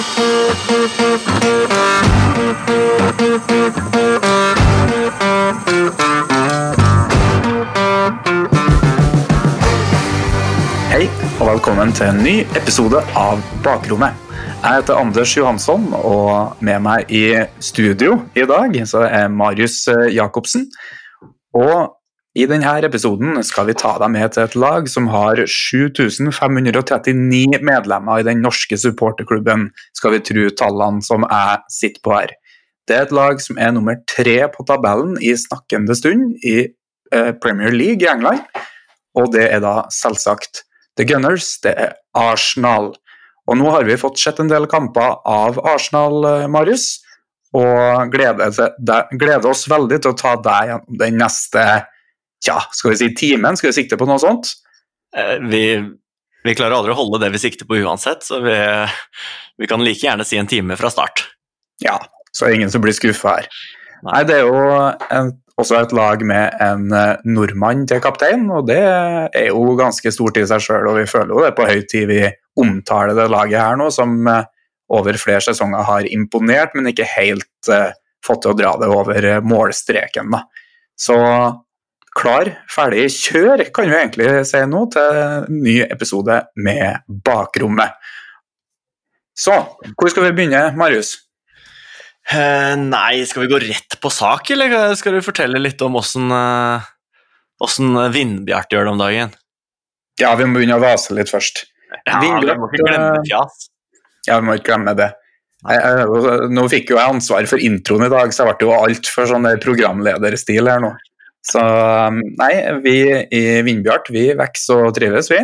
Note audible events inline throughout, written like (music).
Hei, og velkommen til en ny episode av Bakrommet. Jeg heter Anders Johansson, og med meg i studio i dag så er Marius eh, Jacobsen. Og i denne episoden skal vi ta deg med til et lag som har 7539 medlemmer i den norske supporterklubben, skal vi tro tallene som jeg sitter på her. Det er et lag som er nummer tre på tabellen i snakkende stund i eh, Premier League i England, og det er da selvsagt The Gunners, det er Arsenal. Og nå har vi fått sett en del kamper av Arsenal, eh, Marius, og gleder, oss veldig til å ta deg gjennom den neste ja, skal vi si timen. Skal vi sikte på noe sånt? Eh, Vi, vi klarer aldri å holde det vi sikter på uansett, så vi, vi kan like gjerne si en time fra start. Ja, så er det ingen som blir skuffa her. Nei, det er jo en, også et lag med en eh, nordmann til kaptein, og det er jo ganske stort i seg sjøl. Og vi føler jo det på høy tid vi omtaler det laget her nå, som eh, over flere sesonger har imponert, men ikke helt uh, fått til å dra det over målstreken. Da. Så klar, ferdig, kjør, kan vi egentlig si nå, til ny episode med Bakrommet. Så, hvor skal vi begynne, Marius? Eh, nei, skal vi gå rett på sak, eller skal du fortelle litt om åssen uh, Vindbjart gjør det om dagen? Ja, vi må begynne å vase litt først. Ja, Vindbjart, vi må ikke glemme eh, fjas. Ja, vi må ikke glemme det. Jeg, jeg, nå fikk jo jeg ansvar for introen i dag, så jeg ble jo altfor sånn programlederstil her nå. Så um, nei, vi i Vindbjart vi vokser og trives, vi.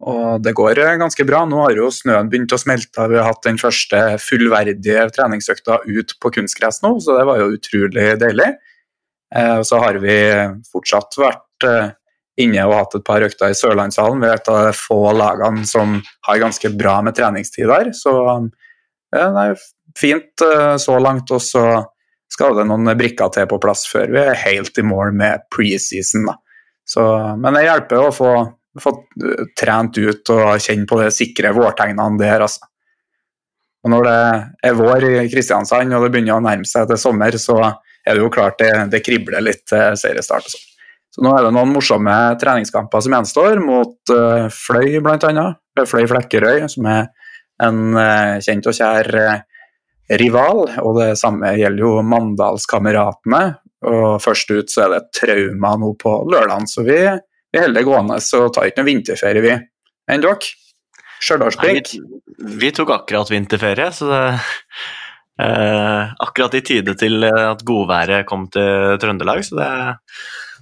Og det går eh, ganske bra. Nå har jo snøen begynt å smelte. Vi har hatt den første fullverdige treningsøkta ut på kunstgress nå, så det var jo utrolig deilig. Eh, og så har vi fortsatt vært eh, inne og hatt et par økter i Sørlandshallen. Vi er et av de få lagene som har ganske bra med treningstid der. Så um, det er fint så langt. Og så skal det noen brikker til på plass før vi er helt i mål med preseason. Men det hjelper å få, få eh, trent ut og kjenne på de sikre vårtegnene der, altså. Og når det er vår i Kristiansand og det begynner å nærme seg til sommer, så er det jo klart det, det kribler litt til seriestart. og sånn. Så nå er det noen morsomme treningskamper som gjenstår, mot uh, Fløy bl.a. Fløy Flekkerøy, som er en uh, kjent og kjær eh, rival. Og det samme gjelder jo Mandalskameratene. Og først ut så er det Trauma nå på lørdagen, så vi, vi holder det gående og tar ikke noe vinterferie, vi. Enn dere? Stjørdalsblink? vi, vi tok akkurat vinterferie, så det eh, Akkurat i tide til eh, at godværet kom til Trøndelag, så det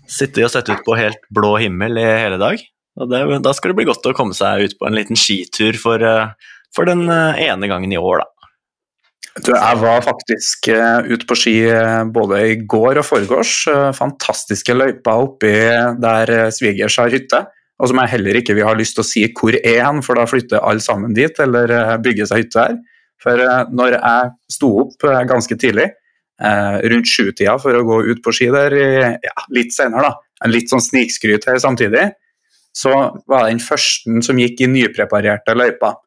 sitter og sett ut på helt blå himmel i hele dag. Og det, da skal det bli godt å komme seg ut på en liten skitur for, eh, for den eh, ene gangen i år, da. Du, jeg var faktisk uh, ute på ski eh, både i går og foregårs. Uh, fantastiske løyper oppi der svigers har hytte. Og som jeg heller ikke vil ha lyst til å si hvor er hen, for da flytter alle sammen dit eller bygger seg hytte her. For når jeg sto opp ganske tidlig, rundt sjutida for å gå ut på ski der ja, litt senere, da, en litt sånn snikskryt her samtidig, så var jeg den første som gikk i nypreparerte løyper.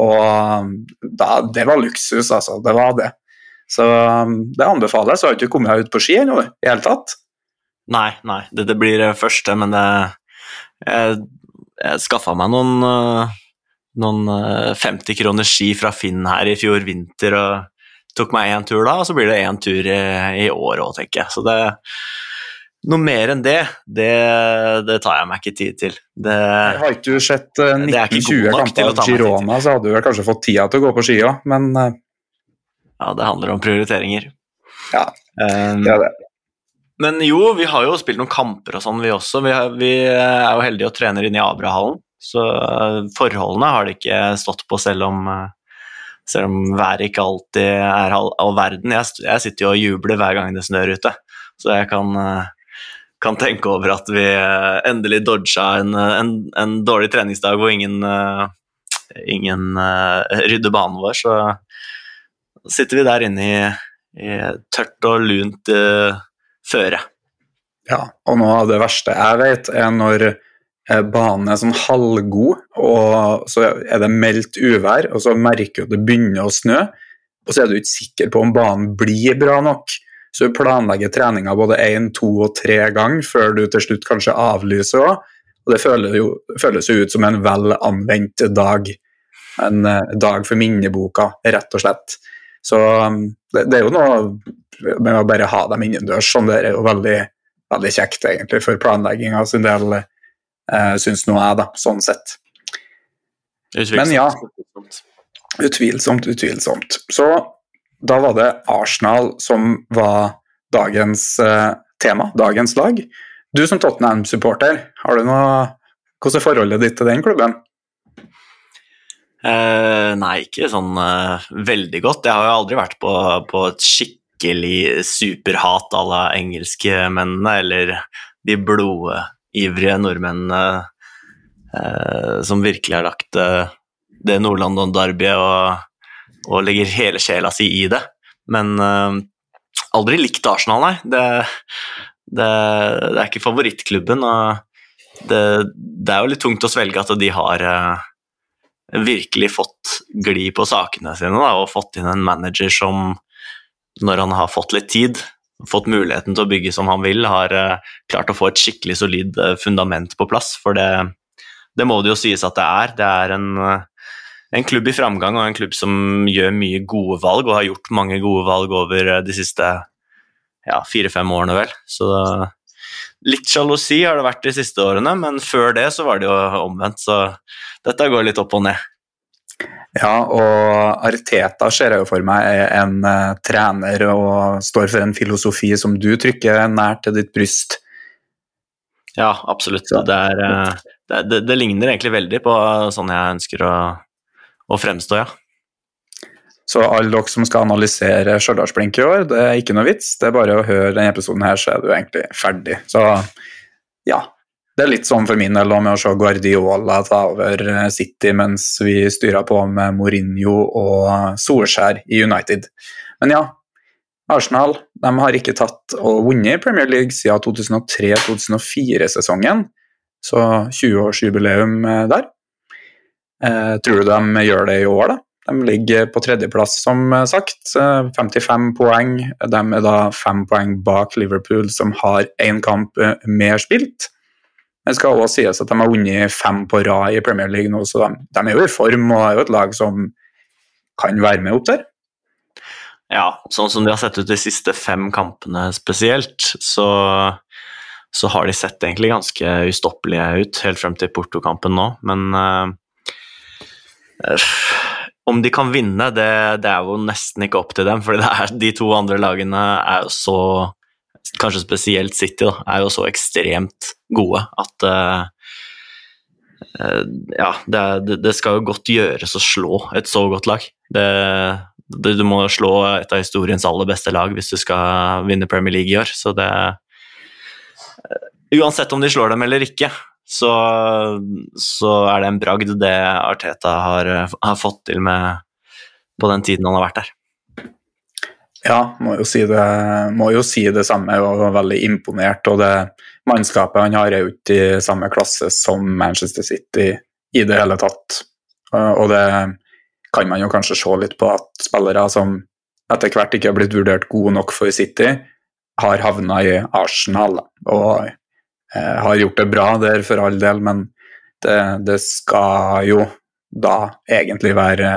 Og um, da, det var luksus, altså. Det var det. Så um, det anbefales. Jeg har ikke kommet meg ut på ski ennå i det hele tatt. Nei, nei, det, det blir det første, men det, jeg, jeg skaffa meg noen, eh, noen eh, 50 kroner ski fra Finn her i fjor vinter og tok meg en tur da, og så blir det en tur i, i år òg, tenker jeg. Så det Noe mer enn det, det, det tar jeg meg ikke tid til. Det, Har ikke du sett uh, er ikke 1920 god nok til kamper av. Girona, så hadde du vel kanskje fått tida til å gå på ski òg, men uh, ja, det handler om prioriteringer. Ja, Um, det er det. Men jo, vi har jo spilt noen kamper og sånn, vi også. Vi, har, vi er jo heldige og trener inne i Abrahallen, så eh, forholdene har det ikke stått på selv om, eh, selv om været ikke alltid er all, all verden. Jeg, jeg sitter jo og jubler hver gang det snør ute, så jeg kan, eh, kan tenke over at vi eh, endelig dodga en, en, en dårlig treningsdag hvor ingen, eh, ingen eh, rydder banen vår, så sitter vi der inne i, i tørt og lunt uh, føre. Ja, og noe av det verste jeg vet, er når eh, banen er sånn halvgod, og så er det meldt uvær, og så merker du at det begynner å snø, og så er du ikke sikker på om banen blir bra nok. Så du planlegger treninga både én, to og tre ganger før du til slutt kanskje avlyser òg. Og det føles jo, føles jo ut som en vel anvendt dag. En uh, dag for minneboka, rett og slett. Så um, det, det, er jo noe med å bare ha dem innendørs sånn, det er jo veldig, veldig kjekt, egentlig, for planlegginga sin del, uh, syns nå jeg, da, sånn sett. Men ja. Utvilsomt, utvilsomt. Så da var det Arsenal som var dagens eh, tema, dagens lag. Du som Tottenham-supporter, har du noe Hvordan er forholdet ditt til den klubben? Eh, nei, ikke sånn eh, veldig godt. Jeg har jo aldri vært på, på et skikkelig superhat à la engelskmennene eller de blodivrige nordmennene uh, som virkelig har lagt det Nord-London-derbyet og, og, legger hele sjela si i det. Men aldri likt Arsenal, nei. Det, det, det, er ikke favorittklubben. og det, det, er jo litt tungt å svelge at de har virkelig fått gli på sakene sine da, og fått inn en manager som, når han har fått litt tid, fått muligheten til å bygge som han vil, har uh, klart å få et skikkelig solid uh, fundament på plass. For det, må det jo sies at det er. Det er en, uh, en, klubb i framgang og en klubb som gjør mye gode valg, og har gjort mange gode valg over de siste ja, fire-fem årene, vel. Så litt sjalusi har det vært de siste årene, men før det så var det jo omvendt. Så dette går litt opp og ned. Ja, og Arteta ser jeg jo for meg er en uh, trener og står for en filosofi som du trykker nær til ditt bryst. Ja, absolutt. Det, er, uh, det, det, det, ligner egentlig veldig på sånn jeg ønsker å, å fremstå, ja. Så alle dere som skal analysere Stjørdalsblink i år, det er ikke noe vits. Det er bare å høre denne episoden her, så er du egentlig ferdig. Så ja. Det er litt sånn for min del med å se Guardiola ta over City mens vi styrer på med Mourinho og Solskjær i United. Men ja, Arsenal de har ikke tatt og vunnet Premier League siden 2003-2004-sesongen. Så 20-årsjubileum der. Eh, tror du de gjør det i år, da? De ligger på tredjeplass, som sagt. 55 poeng. De er da fem poeng bak Liverpool, som har én kamp eh, mer spilt. Det skal også sies at de har vunnet fem på rad i Premier League nå, så de, de er jo i form og er jo et lag som kan være med opp der. Ja, sånn som de har sett ut de siste fem kampene spesielt, så, så har de sett egentlig ganske ustoppelige ut helt frem til Porto-kampen nå, men uh, om de kan vinne, det, det, er jo nesten ikke opp til dem. For de to andre lagene er jo så Kanskje spesielt City da, er jo så ekstremt gode at uh, Ja, det, det, skal jo godt gjøres å slå et så godt lag. du må slå et av historiens aller beste lag hvis du skal vinne Premier League i år. Så det uh, Uansett om de slår dem eller ikke, så, så, er det en bragd det Arteta har, har, fått til med på den tiden han har vært der. Ja, må jo si det, må jo si det samme. og var veldig imponert. og det Mannskapet han har, er jo ikke i samme klasse som Manchester City i det hele tatt. Og det kan man jo kanskje se litt på at spillere som etter hvert ikke har blitt vurdert gode nok for City, har havna i Arsenal. Og Eh, har gjort det bra der for all del, men det, det, skal jo da egentlig være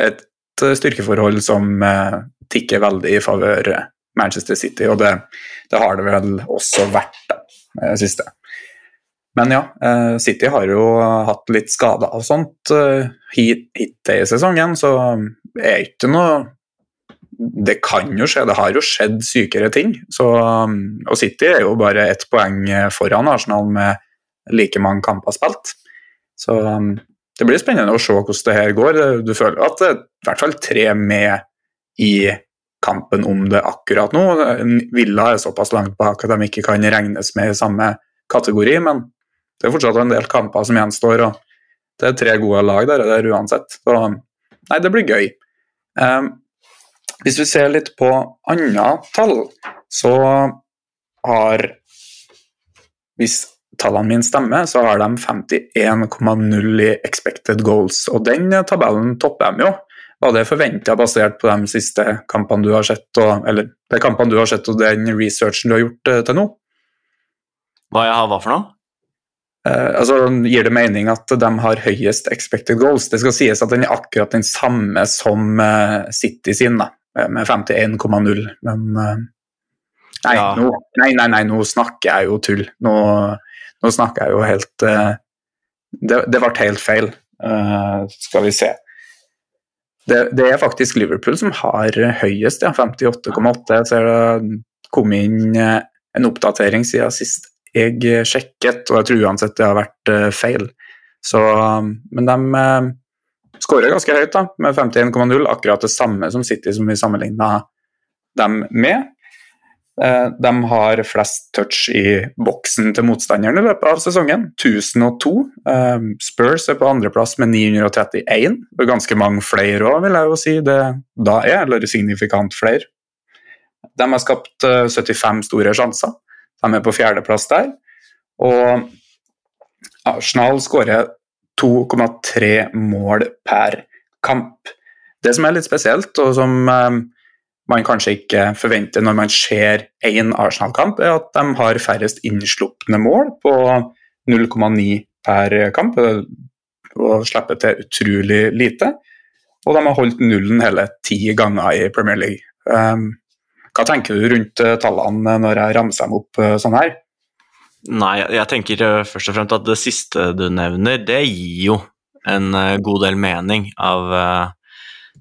et styrkeforhold som eh, tikker veldig i favør Manchester City, og det, det, har det vel også vært eh, siste. Men ja, City har jo hatt litt skader og sånt hit, hit i sesongen, så er ikke noe det kan jo skje, det har jo skjedd sykere ting. Så, um, og City er jo bare ett poeng foran Arsenal med like mange kamper spilt. Så um, det blir spennende å se hvordan det her går. Du føler at det er i hvert fall tre med i kampen om det akkurat nå. Villa er såpass langt bak at de ikke kan regnes med i samme kategori, men det er fortsatt en del kamper som gjenstår. og Det er tre gode lag der, der uansett. Så nei, det blir gøy. Um, hvis vi ser litt på andre tall, så har Hvis tallene mine stemmer, så har de 51,0 i expected goals. Og den tabellen topper de jo. Var det forventa basert på de siste kampene du har sett, og, eller de kampene du har sett og den researchen du har gjort uh, til nå? Hva jeg har hva for noe? Uh, altså, Gir det mening at de har høyest expected goals? Det skal sies at den er akkurat den samme som uh, City sin, da, med 51,0, men nei, ja. nå, nei, nei, nei, nå snakker jeg jo tull. Nå, nå snakker jeg jo helt det, det ble helt feil. skal vi se. Det, det, er faktisk Liverpool som har høyest, ja, 58,8. Så det kom inn eh, en oppdatering siden sist jeg sjekket, og jeg tror uansett det har vært eh, feil. Så, men de uh, skårer ganske høyt, da, med 51,0. Akkurat det samme som City, som vi sammenligna dem med. Eh, de har flest touch i boksen til motstanderen i løpet av sesongen. 1002. Eh, Spurs er på andreplass med 931. Det er ganske mange flere òg, vil jeg jo si det da er, eller signifikant flere. De har skapt 75 eh, store sjanser. De er på fjerdeplass der. Og Arsenal skårer 2,3 mål per kamp. Det som er litt spesielt, og som man kanskje ikke forventer når man ser én Arsenal-kamp, er at de har færrest innslupne mål på 0,9 per kamp. Og slipper til utrolig lite. Og de har holdt nullen hele ti ganger i Premier League. Um, hva tenker du rundt tallene når jeg ramser dem opp sånn her? Nei, jeg tenker uh, først og fremst at det siste du nevner, det gir jo en god del mening av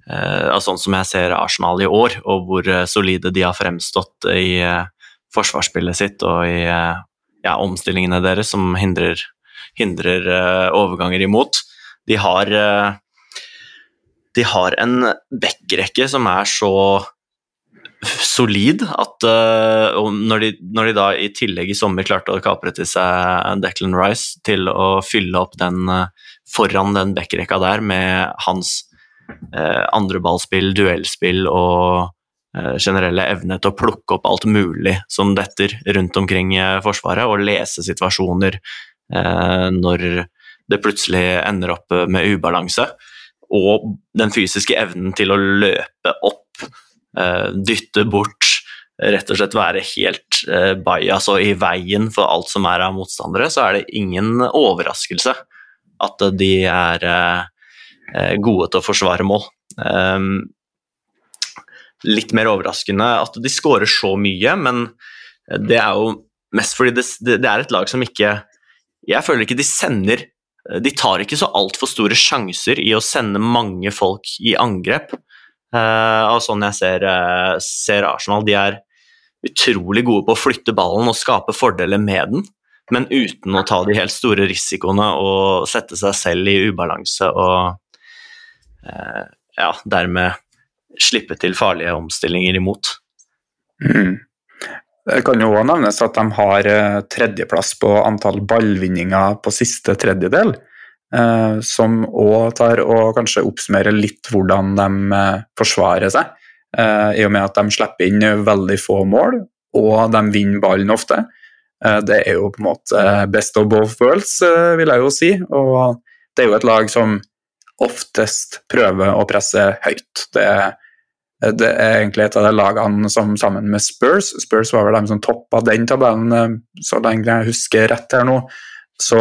Eh, av sånn som jeg ser Arsenal i år, og hvor eh, solide de har fremstått i eh, forsvarsspillet sitt og i ja, omstillingene deres som hindrer, hindrer overganger imot. De har, de har en backrekke som er så solid at når de, når, de, da i tillegg i sommer klarte å kapre til seg Declan Rice til å fylle opp den foran den backrekka der med hans uh, andreballspill, duellspill og eh, generelle evne til å plukke opp alt mulig som detter rundt omkring eh, Forsvaret, og lese situasjoner eh, når det plutselig ender opp med ubalanse. Og den fysiske evnen til å løpe opp, eh, dytte bort, rett og slett være helt eh, bajas og i veien for alt som er av motstandere, så er det ingen overraskelse at de er eh, Eh, gode til å forsvare mål. Ehm, litt mer overraskende at de skårer så mye, men det er jo mest fordi det, det er et lag som ikke Jeg føler ikke de sender De tar ikke så altfor store sjanser i å sende mange folk i angrep. Uh, og sånn jeg ser, uh, ser, Arsenal, de er utrolig gode på å flytte ballen og skape fordeler med den, men uten å ta de helt store risikoene og sette seg selv i ubalanse og Eh, ja, dermed slippe til farlige omstillinger imot. Mm. Det kan jo òg nevnes at de har eh, tredjeplass på antall ballvinninger på siste tredjedel. Eh, som òg tar og kanskje oppsummerer litt hvordan de forsvarer seg. I og med at de slipper inn veldig få mål, og de vinner ballen ofte. Det er jo på en måte best of both worlds, vil jeg jo si. Og det er jo et lag som oftest prøver å presse høyt. Det, det, er egentlig et av de lagene som sammen med Spurs Spurs var vel de som toppa den tabellen, eh, så lenge jeg husker rett her nå. Så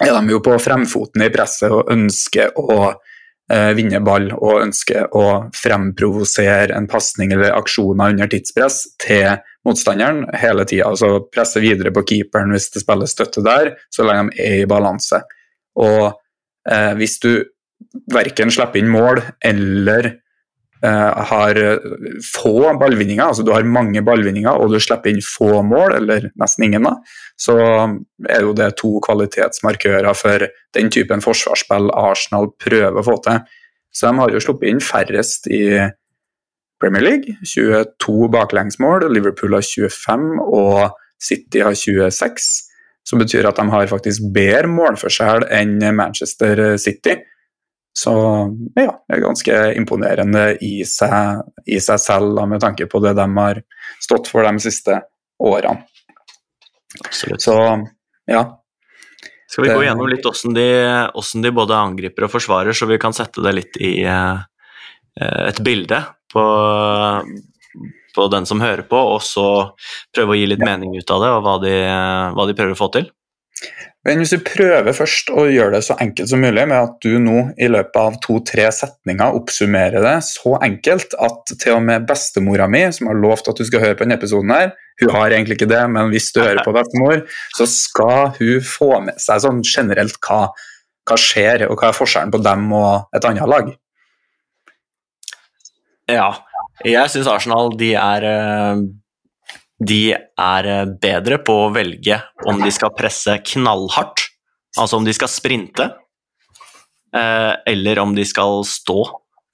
er de jo på fremfoten i presset og ønsker å eh, vinne ball og ønsker å fremprovosere en pasning eller aksjoner under tidspress til motstanderen hele tida. Altså presse videre på keeperen hvis det spilles støtte der, så lenge de er i balanse. Og eh, hvis du verken slipper inn mål eller har få ballvinninger, altså du har mange ballvinninger og du slipper inn få mål, eller nesten ingen, da, så er jo det to kvalitetsmarkører for den typen forsvarsspill Arsenal prøver å få til. Så de har jo sluppet inn færrest i Premier League, 22 baklengsmål. Liverpool har 25 og City har 26 som betyr at de har faktisk bedre målforskjell enn Manchester City. Så ja, det er ganske imponerende i seg, i seg selv, da, med tanke på det de har stått for de siste årene. Absolutt. Så ja. Skal vi gå gjennom litt åssen de, de, både angriper og forsvarer, så vi kan sette det litt i uh, et bilde på, på, den som hører på, og så prøve å gi litt mening ut av det, og hva de, hva de prøver å få til? Men hvis du prøver først å gjøre det så enkelt som mulig, med at du nå i løpet av to-tre setninger oppsummerer det så enkelt at til og med bestemora mi, som har lovt at du skal høre på denne episoden her, hun har egentlig ikke det, men hvis du hører på bestemor, så skal hun få med seg sånn generelt hva, hva skjer, og hva er forskjellen på dem og et annet lag. Ja, jeg syns Arsenal de er eh, de er eh, bedre på å velge om de skal presse knallhardt, altså om de skal sprinte, eh, eller om de skal stå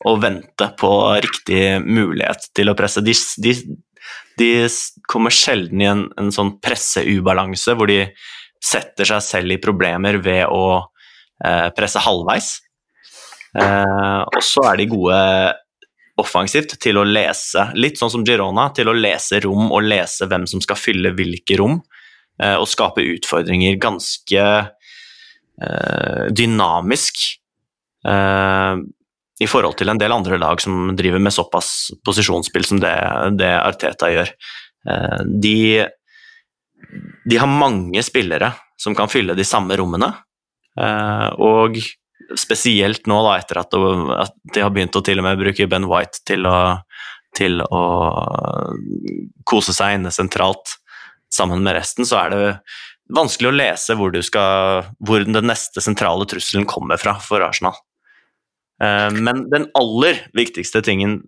og vente på riktig mulighet til å presse. De, de, de kommer sjelden i en, en sånn presseubalanse hvor de setter seg selv i problemer ved å eh, presse halvveis. Og så er de gode offensivt til å lese, litt sånn som Girona, til å lese rom og lese hvem som skal fylle hvilke rom, eh, og skape utfordringer ganske eh, dynamisk eh, i forhold til en del andre lag som driver med såpass posisjonsspill som det, det Arteta gjør. De, de har mange spillere som kan fylle de samme rommene, og Spesielt nå, da, etter at, de har begynt å til og med bruke Ben White til å, til å kose seg inne sentralt sammen med resten, så er det vanskelig å lese hvor, skal, hvor den neste sentrale trusselen kommer fra for Arsenal. Eh, men den aller viktigste tingen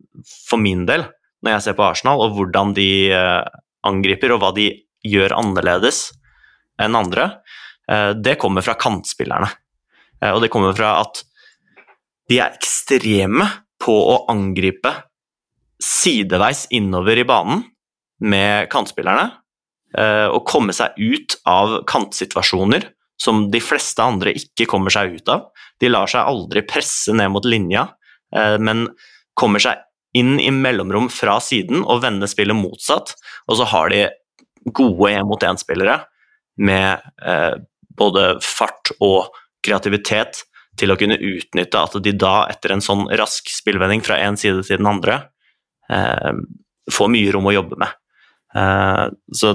for min del, når jeg ser på Arsenal, og hvordan de eh, angriper, og hva de gjør annerledes enn andre, eh, det kommer fra kantspillerne. Eh, og det kommer fra at de er ekstreme på å angripe sideveis innover i banen med kantspillerne. Eh, og komme seg ut av kantsituasjoner som de fleste andre ikke kommer seg ut av. De lar seg aldri presse ned mot linja, eh, men kommer seg inn i mellomrom fra siden og vender spillet motsatt. Og så har de gode én-mot-én-spillere med både fart og kreativitet til å kunne utnytte at de da, etter en sånn rask spillvending fra én side til den andre, eh, får mye rom å jobbe med. Eh, så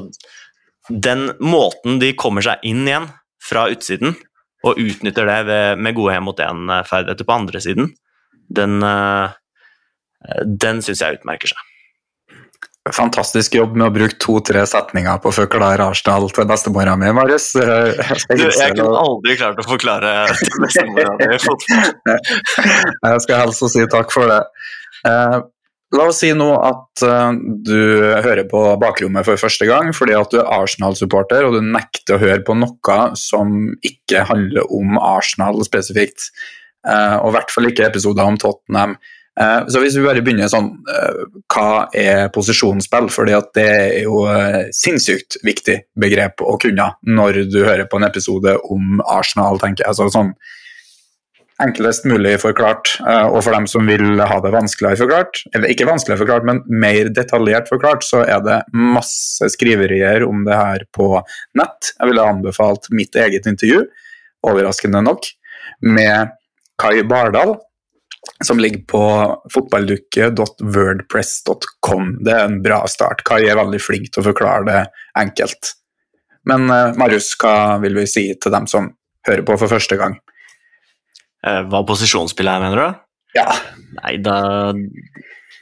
den måten de kommer seg inn igjen fra utsiden, og utnytter det ved, med gode én-mot-én-ferdigheter på andre siden, den, eh, den syns jeg utmerker seg fantastisk jobb med å bruke to-tre setninger på å forklare Arsenal til bestemora mi, Marius. Jeg, jeg kunne aldri klart å forklare til bestemora mi fotball. (laughs) Jeg skal helst si takk for det. Eh, la oss si nå at uh, du hører på bakrommet for første gang fordi at du er Arsenal-supporter og du nekter å høre på noe som ikke handler om Arsenal spesifikt. Uh, og i hvert fall ikke episoder om Tottenham. Eh, så hvis vi bare begynner sånn, eh, hva er posisjonsspill? Fordi det er jo eh, sinnssykt viktig begrep å kunne når du hører på en episode om Arsenal, tenker jeg. Altså sånn enklest mulig forklart, og for dem som vil ha det vanskeligere forklart, eller ikke vanskeligere forklart, men mer detaljert forklart, så er det masse skriverier om det her på nett. Jeg ville anbefalt mitt eget intervju, overraskende nok, med Kai Bardal, som ligger på fotballdukke.wordpress.com. Det er en bra start. Kai er veldig flink til å forklare det enkelt. Men uh, Marius, hva vil vi si til dem som hører på for første gang? Uh, hva posisjonsspillet er, mener du? Ja. Nei, da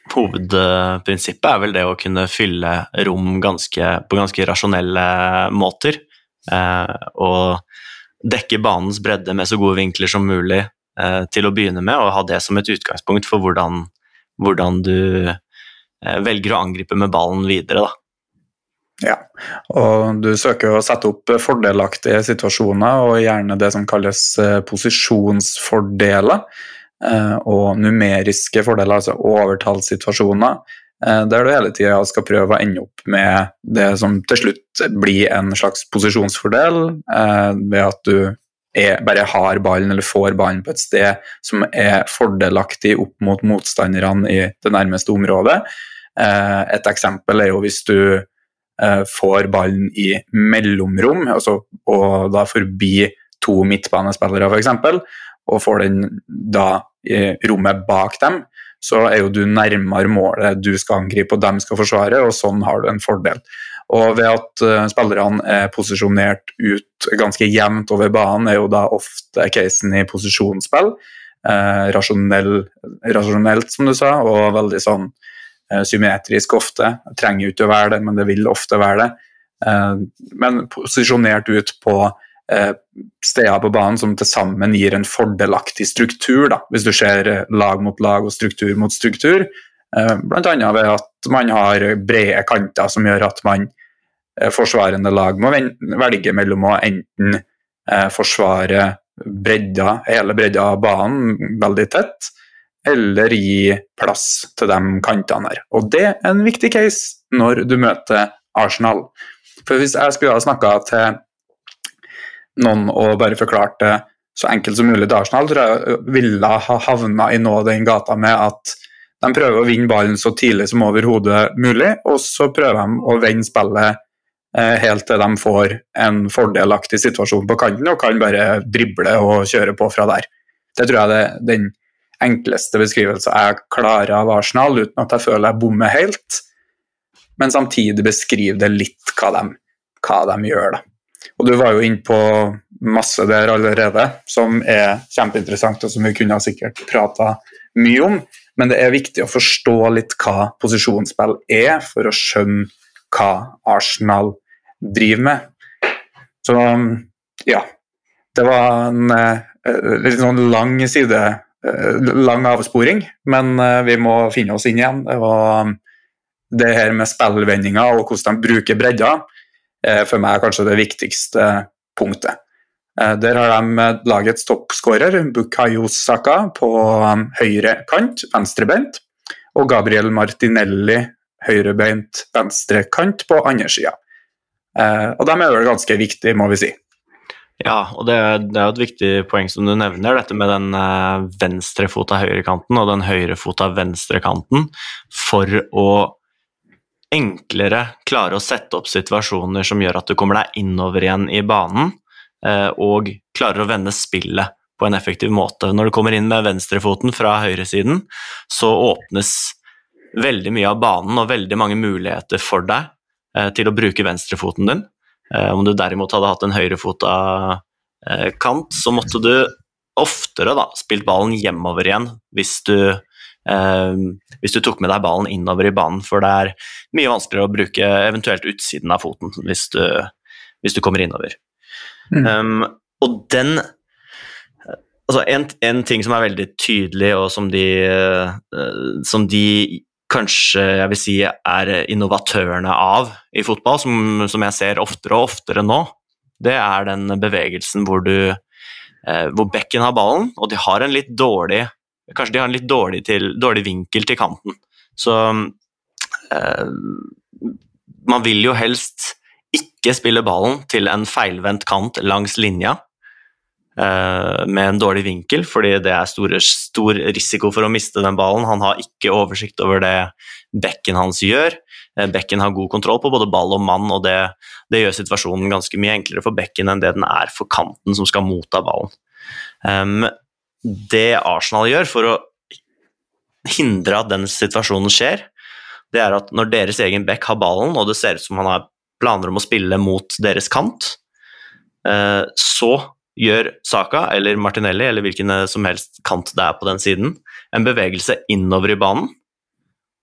Hovedprinsippet er vel det å kunne fylle rom ganske, på ganske rasjonelle måter. Eh, og dekke banens bredde med så gode vinkler som mulig Eh, til å begynne med, og ha det som et utgangspunkt for hvordan, hvordan du eh, velger å angripe med ballen videre. Da. Ja, og du søker å sette opp fordelaktige situasjoner, og gjerne det som kalles eh, posisjonsfordeler. Og numeriske fordeler, altså overtallssituasjoner. Der du hele tida skal prøve å ende opp med det som til slutt blir en slags posisjonsfordel, ved at du er, bare har ballen eller får ballen på et sted som er fordelaktig opp mot motstanderne i det nærmeste området. Eh, et eksempel er jo hvis du eh, får ballen i mellomrom, altså, og da forbi to midtbanespillere f.eks., og får den da i rommet bak dem, så er jo du nærmere målet du skal angripe og dem skal forsvare, og sånn har du en fordel. Og ved at uh, spillerne er posisjonert ut ganske jevnt over banen, er jo da ofte casen i posisjonsspill. Uh, rasjonell, rasjonelt, som du sa, og veldig sånn uh, symmetrisk ofte. Trenger jo ikke å være det, men det vil ofte være det. men posisjonert ut på steder på banen som til sammen gir en fordelaktig struktur, da, hvis du ser lag mot lag og struktur mot struktur. Bl.a. ved at man har brede kanter som gjør at man forsvarende lag må velge mellom å enten eh, forsvare bredda, hele bredda av banen veldig tett, eller gi plass til de kantene her. Og det er en viktig case når du møter Arsenal. For hvis jeg skulle ha snakka til noen og bare forklart det så enkelt som mulig til Arsenal, tror jeg ville ha havna i noe den gata med at de prøver å vinne ballen så tidlig som overhodet mulig, og så prøver de å vende spillet Eh, helt til de får en fordelaktig situasjon på kanten og kan bare drible og kjøre på fra der. Det tror jeg er den enkleste beskrivelsen jeg klarer av Arsenal, uten at jeg føler jeg bommer helt, men samtidig beskriver det litt hva de, hva de gjør. Da. Og Du var jo inne på masse der allerede, som er kjempeinteressant, og som vi kunne sikkert prata mye om, men det er viktig å forstå litt hva posisjonsspill er, for å skjønne hva Arsenal driver med. Så ja. Det var en uh, litt sånn lang side, uh, lang avsporing, men uh, vi må finne oss inn igjen. Det var det her med spillvendinger og hvordan de bruker bredda, er for meg kanskje det viktigste punktet. Der har de lagets toppskårer, Bukayo Saka, på høyre kant, venstrebeint, og Gabriel Martinelli høyrebeint venstrekant på andre sida. Eh, og dermed er vel ganske viktig, må vi si. Ja, og det, det er jo et viktig poeng som du nevner, dette med den eh, venstrefota høyrekanten og den høyrefota venstrekanten, for å enklere klare å sette opp situasjoner som gjør at du kommer deg innover igjen i banen, eh, og klarer å vende spillet på en effektiv måte. Når du kommer inn med venstrefoten fra høyresiden, så åpnes veldig mye av banen og veldig mange muligheter for deg til å bruke venstrefoten din. Eh, om du derimot hadde hatt en høyrefota eh, kant, så måtte du oftere da, spilt ballen hjemover igjen hvis du, eh, hvis du tok med deg ballen innover i banen, for det er mye vanskeligere å bruke eventuelt utsiden av foten hvis du, hvis du kommer innover. Mm. Um, og den Altså en, en, ting som er veldig tydelig, og som de, uh, som de kanskje jeg vil si er innovatørene av i fotball, som, som jeg ser oftere og oftere nå, det er den bevegelsen hvor du eh, hvor bekken har ballen, og de har en litt dårlig Kanskje de har en litt dårlig, til, dårlig vinkel til kanten. Så eh, man vil jo helst ikke spille ballen til en feilvendt kant langs linja, med en dårlig vinkel, fordi det er store, stor risiko for å miste den ballen. Han har ikke oversikt over det bekken hans gjør. Eh, bekken har god kontroll på både ball og mann, og det, det gjør situasjonen ganske mye enklere for bekken enn det den er for kanten som skal motta ballen. Um, det Arsenal gjør for å hindre at den situasjonen skjer, det er at når deres egen bekk har ballen, og det ser ut som han har planer om å spille mot deres kant, uh, så gjør Saka eller Martinelli eller hvilken som helst kant det er på den siden, en bevegelse innover i banen,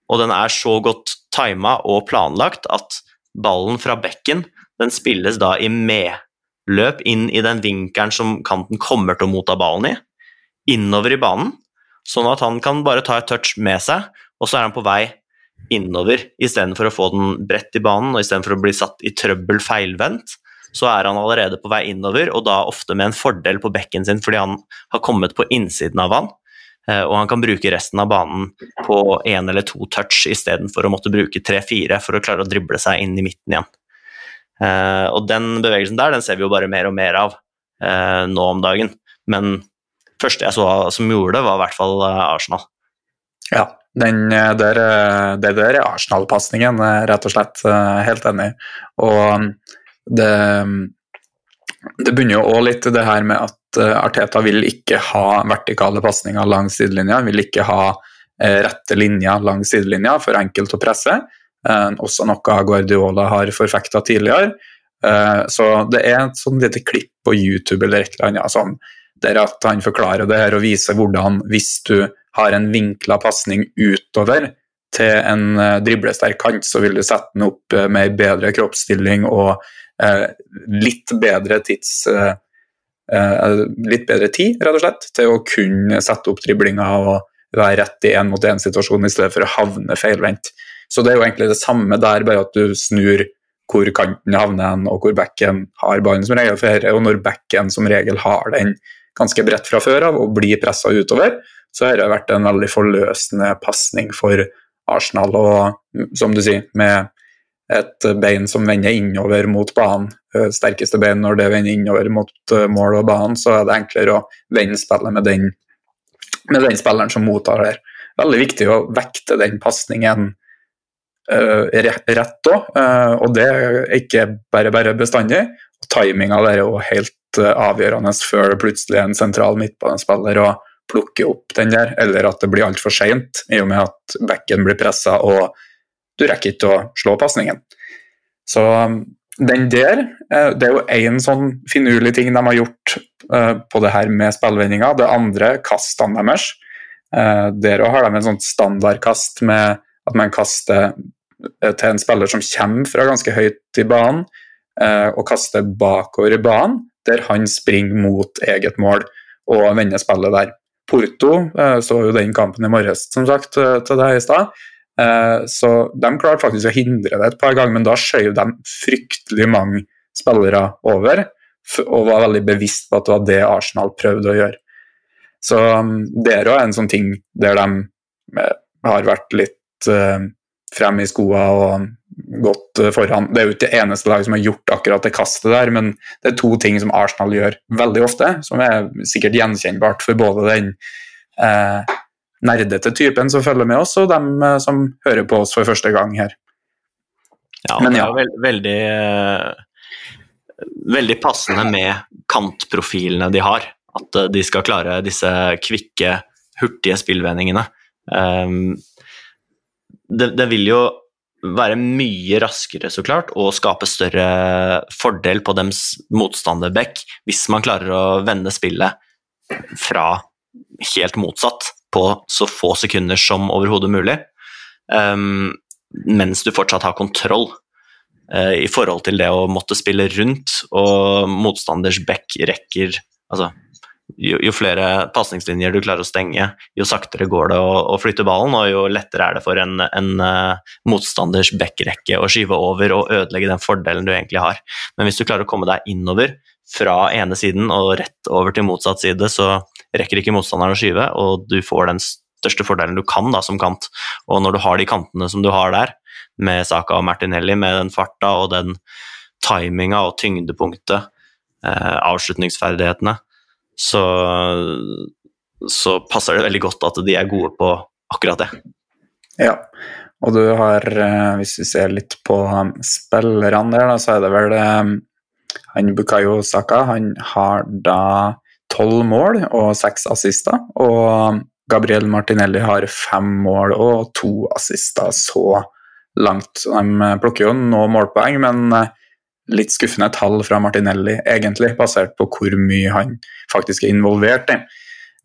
og den er så godt tima og planlagt at ballen fra bekken den spilles da i medløp inn i den vinkelen som kanten kommer til å motta ballen i, innover i banen, sånn at han kan bare ta et touch med seg, og så er han på vei innover istedenfor å få den bredt i banen og istedenfor å bli satt i trøbbel feilvendt så er han allerede på vei innover, og da ofte med en fordel på bekken sin fordi han har kommet på innsiden av han. Eh, og han kan bruke resten av banen på én eller to touch istedenfor å måtte bruke tre-fire for å klare å drible seg inn i midten igjen. Eh, og den bevegelsen der den ser vi jo bare mer og mer av eh, nå om dagen. Men første jeg så som gjorde det, var i hvert fall Arsenal. Ja, Den der, det der er Arsenal-pasningen, rett og slett. Helt enig. Og det, det begynner jo òg litt det her med at Arteta vil ikke ha vertikale pasninger langs sidelinja. Vil ikke ha rette linjer langs sidelinja, for enkelt å presse. Også noe Guardiola har forfekta tidligere. Så det er et sånn lite klipp på YouTube eller et eller annet sånn, der at han forklarer det her og viser hvordan hvis du har en vinkla pasning utover til en driblesterk kant, så vil du sette den opp med bedre kroppsstilling og litt bedre tids Litt bedre tid, rett og slett, til å kunne sette opp driblinger og være rett i én-mot-én-situasjon i stedet for å havne feilvendt. Så det er jo egentlig det samme der, bare at du snur hvor kanten havner og hvor backen har ballen som regel. For og når backen som regel har den ganske bredt fra før av og blir pressa utover, så har det vært en veldig forløsende pasning for Arsenal. Og som du sier, med et bein som vender innover mot banen, eh, sterkeste bein når det vender innover mot eh, mål og banen, så er det enklere å vende spillet med den, med den spilleren som mottar det. Veldig viktig å vekte den pasningen uh, rett òg, uh, og det er ikke bare bare bestandig. Timinga der er jo helt uh, avgjørende før det plutselig er en sentral midtbanespiller og plukker opp den der, eller at det blir altfor seint, i og med at bekken blir pressa og du rekker ikke å slå pasningen. Så um, den der, uh, det er jo én sånn finurlig ting de har gjort uh, på det her med spillvendinga. Det andre, kastene deres. Der har de en sånn standardkast med at man kaster til en spiller som kommer fra ganske høyt i banen, og kaster bakover i banen der han springer mot eget mål og vender spillet der. Porto eh, så jo den kampen i morges, som sagt, eh, til deg i stad. Eh, så de klarte faktisk å hindre det et par ganger, men da skjøv de fryktelig mange spillere over. Og var veldig bevisst på at det var det Arsenal prøvde å gjøre. Så mm, det er òg en sånn ting der de har vært litt frem i skoa og gått eh, foran. Det er jo ikke det eneste laget som har gjort akkurat det kastet der, men det er to ting som Arsenal gjør veldig ofte, som er sikkert gjenkjennbart for både den eh, nerdete typen som følger med oss, og dem eh, som hører på oss for første gang her. Ja, men, ja. det er veld, veldig, eh, veldig passende med kantprofilene de har. At de skal klare disse kvikke, hurtige spillvendingene. Um, det, det vil jo være mye raskere, så klart, og skape større fordel på dems motstanderback hvis man klarer å vende spillet fra helt motsatt på så få sekunder som overhodet mulig, um, mens du fortsatt har kontroll uh, i forhold til det å måtte spille rundt, og motstanders back rekker altså jo, jo, flere pasningslinjer du klarer å stenge, jo saktere går det å, å, flytte ballen, og jo lettere er det for en, en uh, motstanders backrekke å skyve over og ødelegge den fordelen du egentlig har. Men hvis du klarer å komme deg innover fra ene siden og rett over til motsatt side, så rekker ikke motstanderen å skyve, og du får den største fordelen du kan da, som kant. Og når du har de kantene som du har der, med Saka og Martinelli, med den farta og den timinga og tyngdepunktet, eh, avslutningsferdighetene, så, så passer det veldig godt at de er gode på akkurat det. Ja, og du har, eh, hvis vi ser litt på spillerne der, så er det vel um, han Bukayo Saka han har da tolv mål og seks assister. Og Gabriel Martinelli har fem mål og to assister så langt. De plukker jo nå målpoeng, men uh, litt skuffende tall fra Martinelli, egentlig, basert på hvor mye han faktisk er involvert i.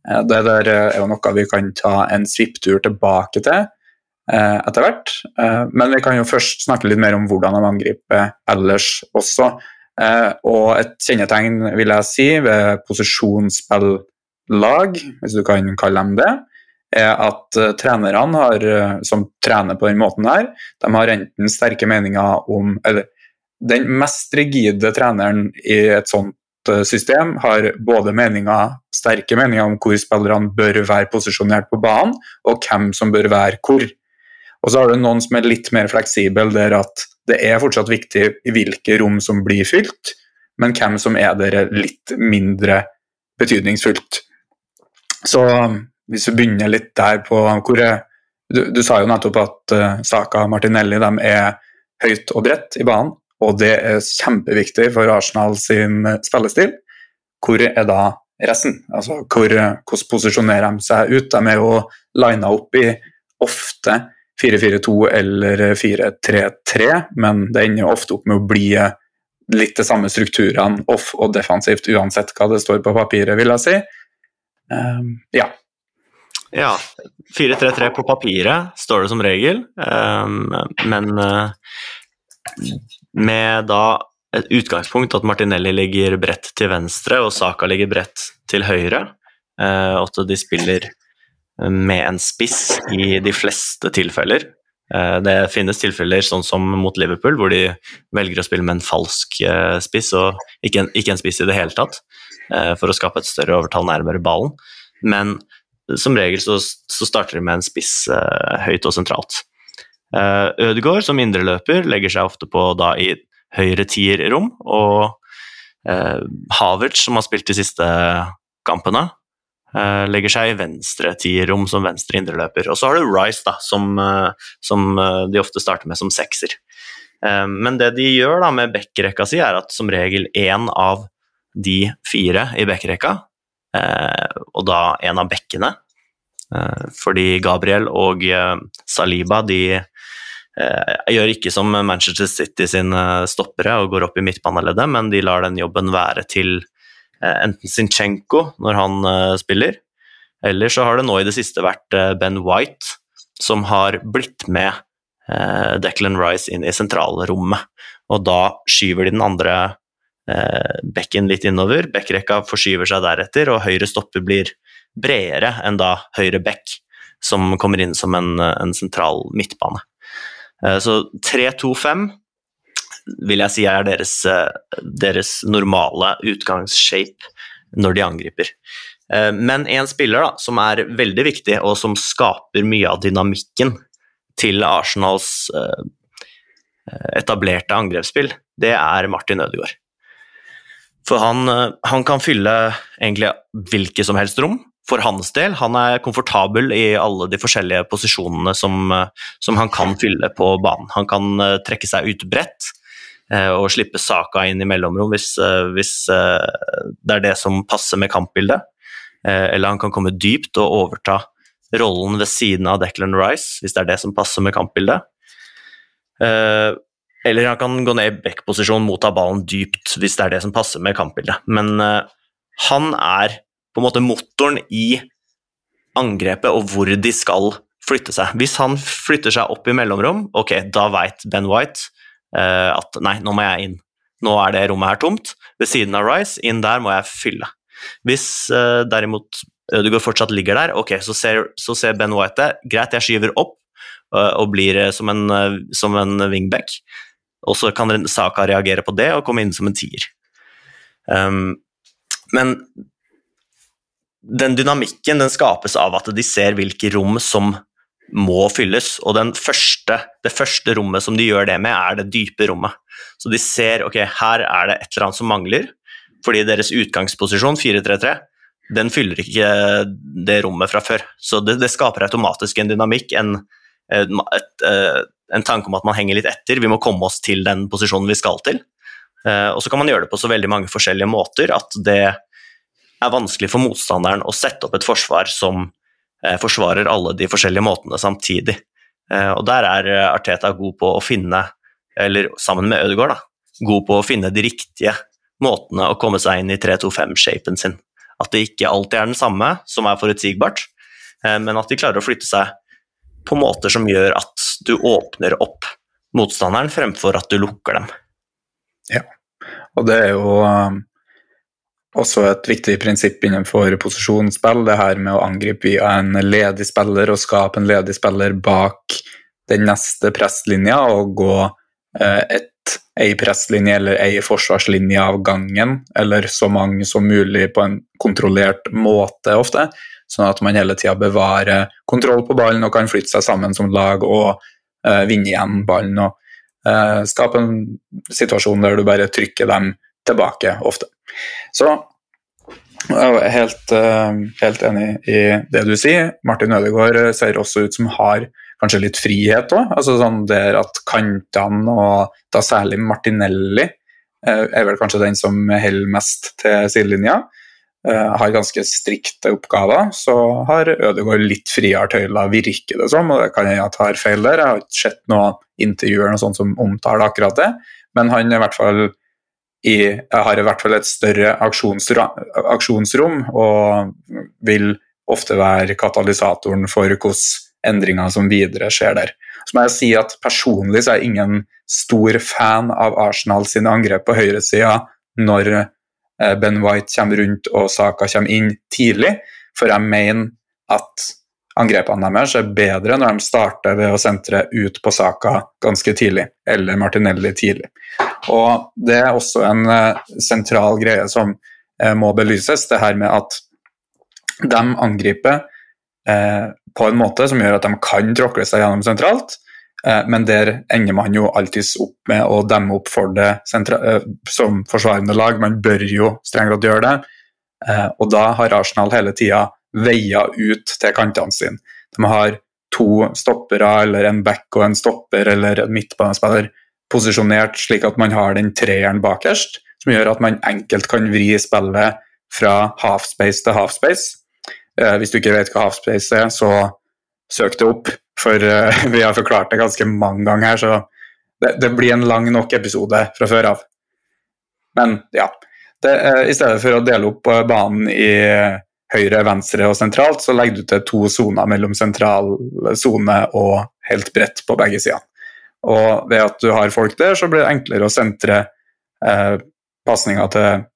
Eh, det der er jo noe vi kan ta en svipptur tilbake til eh, etter hvert. Eh, men vi kan jo først snakke litt mer om hvordan de angriper ellers også. Og et kjennetegn, vil jeg si, ved posisjonsspillag, hvis du kan kalle dem det, er at trenerne har, som trener på den måten her, de har enten sterke meninger om eller den mest rigide treneren i et sånt eh, system har både meninger, sterke meninger om hvor spillerne bør være posisjonert på banen, og hvem som bør være hvor. Og så har du noen som er litt mer fleksible, der at det er fortsatt viktig i hvilke rom som blir fylt, men hvem som er der litt mindre betydningsfullt. Så hvis vi begynner litt der på hvor du, du, sa jo nettopp at uh, Saka og Martinelli de er høyt og bredt i banen, og det er kjempeviktig for Arsenal sin spillestil. Hvor er da resten? Altså, hvor, hvordan posisjonerer de seg ut? De er jo lina opp i ofte 4-4-2 eller 4-3-3, men det ender ofte opp med å bli litt de samme strukturene off og defensivt, uansett hva det står på papiret, vil jeg si. Um, ja. Ja. 4-3-3 på papiret står det som regel, um, men uh, med da et utgangspunkt at Martinelli ligger bredt til venstre og Saka ligger bredt til høyre, uh, at de spiller med en spiss i de fleste tilfeller. Eh, det finnes tilfeller sånn som mot Liverpool, hvor de velger å spille med en falsk eh, spiss, og ikke en, ikke en spiss i det hele tatt, eh, for å skape et større overtall nærmere ballen. Men som regel så, så starter de med en spiss høyt og sentralt. Ødegaard som indreløper legger seg ofte på da i høyre tierrom, og Havertz, som har spilt de siste kampene, legger seg i venstre tierrom som venstre indreløper. Og så har du Rice, da, som, uh, som uh, de ofte starter med som sekser. men det de gjør da med backrekka si, er at som regel én av de fire i backrekka, og da en av bekkene Fordi Gabriel og Saliba de gjør ikke som Manchester City sine stoppere og går opp i midtbaneleddet, men de lar den jobben være til Eh, enten Zinchenko når han eh, spiller, eller så har det nå i det siste vært eh, Ben White som har blitt med Declan Rice inn i sentralrommet. Og da skyver de den andre bekken litt innover. Bekkrekka forskyver seg deretter, og høyre stopper blir bredere enn da høyre bekk, som kommer inn som en, en sentral midtbane. Så 3-2-5 vil jeg si er deres, eh, deres normale utgangsshape når de angriper. Eh, men en spiller da, som er veldig viktig, og som skaper mye av dynamikken til Arsenals eh, etablerte angrepsspill, det er Martin Ødegaard. For han, han, kan fylle egentlig hvilket som helst rom for hans del. Han er komfortabel i alle de forskjellige posisjonene som, som han kan fylle på banen. Han kan trekke seg ut bredt, og slippe Saka inn i mellomrom hvis, eh, hvis, eh, det er det som passer med kampbildet. Eller han kan komme dypt og overta rollen ved siden av Declan Rice, hvis det er det som passer med kampbildet. Eller han kan gå ned i backposisjon, motta ballen dypt, hvis det er det som passer med kampbildet. Men han er på en måte motoren i angrepet og hvor de skal flytte seg. Hvis han flytter seg opp i mellomrom, ok, da veit Ben White Eh, at nei, nå må jeg inn. Nå er det rommet her tomt. Ved siden av Rice, inn der må jeg fylle. Hvis uh, derimot Ødegaard fortsatt ligger der, ok, så ser, så ser Ben White det. Greit, jeg skyver opp og blir som en, som en wingback. Og så kan Saka reagere på det og komme inn som en tier. Um, men den dynamikken den skapes av at de ser hvilke rom som må fylles. Og første, det første rommet som de gjør det med, er det dype rommet. Så de ser ok, her er det et eller annet som mangler, fordi deres utgangsposisjon, 4-3-3, den fyller ikke det rommet fra før. Så det, det skaper automatisk en dynamikk, en, et, eh, en, tanke om at man henger litt etter. Vi må komme oss til den posisjonen vi skal til. Eh, og så kan man gjøre det på så veldig mange forskjellige måter at det er vanskelig for motstanderen å sette opp et forsvar som forsvarer alle de forskjellige måtene samtidig. Eh, og der er eh, Arteta god på å finne, eller sammen med Ødegaard, da, god på å finne de riktige måtene å komme seg inn i 3-2-5-shapen sin. At det ikke alltid er den samme, som er forutsigbart, men at de klarer å flytte seg på måter som gjør at du åpner opp motstanderen, fremfor at du lukker dem. Ja, og det er jo også et viktig prinsipp innenfor posisjonsspill, det her med å angripe via en ledig spiller og skape en ledig spiller bak den neste presslinja og gå eh, et ei presslinje eller ei forsvarslinje av gangen, eller så mange som mulig på en kontrollert måte ofte, sånn at man hele tida bevarer kontroll på ballen og kan flytte seg sammen som lag og uh, vinne igjen ballen. og uh, Skape en situasjon der du bare trykker dem tilbake ofte. Så Jeg er helt, eh, helt, enig i det du sier. Martin Ødegaard ser også ut som har kanskje litt frihet òg. Altså sånn der at kantene, og da særlig Martinelli, eh, er vel kanskje den som holder mest til sidelinja. Har ganske strikte oppgaver, så har Ødegaard litt friere tøyler, virker det som. og det kan Jeg tar feil der, jeg har ikke sett noe sånt som omtaler akkurat det. Men han er i hvert fall i, har i hvert fall et større aksjonsrom og vil ofte være katalysatoren for hvordan endringer som videre skjer der. Så må jeg si at Personlig så er jeg ingen stor fan av Arsenal sine angrep på høyresida når Eh, ben White kommer rundt og Saka kommer inn tidlig, for jeg mener at angrepene deres er bedre når de starter ved å sentre ut på Saka ganske tidlig, eller Martinelli tidlig. Og Det er også en uh, sentral greie som uh, må belyses, det her med at de angriper uh, på en måte som gjør at de kan tråkle seg gjennom sentralt, Eh, men der ender man jo alltids opp med å demme opp for det eh, som forsvarende lag. Man bør jo strengt tatt gjøre det. Eh, og da har Arsenal hele tida veia ut til kantene sine. De har to stoppere, eller en back og en stopper, eller en midtbanespiller posisjonert slik at man har den treeren bakerst, som gjør at man enkelt kan vri spillet fra halfspace til halfspace. Hvis du ikke vet hva halfspace er, så søk det opp. For eh, (laughs) vi har forklart det ganske mange ganger her, så det, det blir en lang nok episode fra før av. Men ja. Det, eh, I stedet for å dele opp uh, banen i høyre, venstre og sentralt, så legger du til to soner mellom sentral sone og helt bredt på begge sider. Og ved at du har folk der, så blir det enklere å sentre eh, pasninga til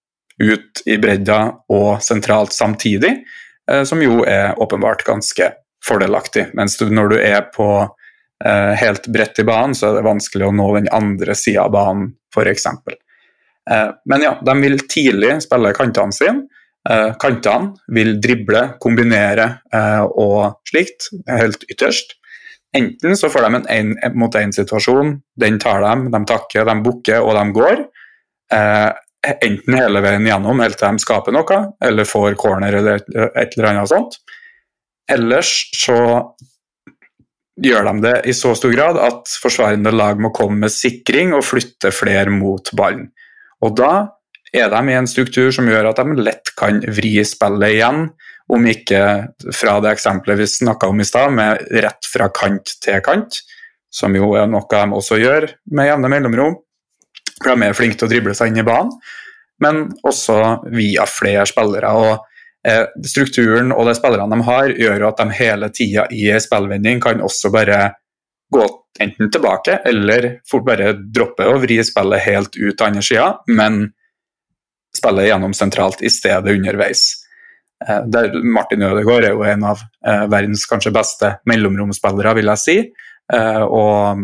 ut i bredda og sentralt samtidig, eh, som jo er åpenbart ganske fordelaktig. Mens du, når du er på eh, helt bredt i banen, så er det vanskelig å nå den andre sida av banen, f.eks. Eh, men ja, de vil tidlig spille kantene sine. Eh, kantene vil drible, kombinere eh, og slikt, helt ytterst. Enten så får de en én-mot-én-situasjon, den tar de, de takker, de bukker og de går. Eh, enten hele veien gjennom helt til de skaper noe, eller får corner eller et eller annet sånt. Ellers så gjør de det i så stor grad at forsvarende lag må komme med sikring og flytte flere mot ballen. Og da er de i en struktur som gjør at de lett kan vri spillet igjen, om ikke fra det eksempelet vi snakka om i stad, med rett fra kant til kant, som jo er noe de også gjør med jevne mellomrom. For de er flinke til å drible seg inn i banen, men også via flere spillere. og Eh, strukturen og de spillerne de har, gjør at de hele tida i en spillvending kan også bare gå enten tilbake eller fort bare droppe og vri spillet helt ut til andre sida, men spille gjennom sentralt i stedet underveis. Eh, der Martin Ødegaard er jo en av eh, verdens kanskje beste mellomromspillere, vil jeg si. Og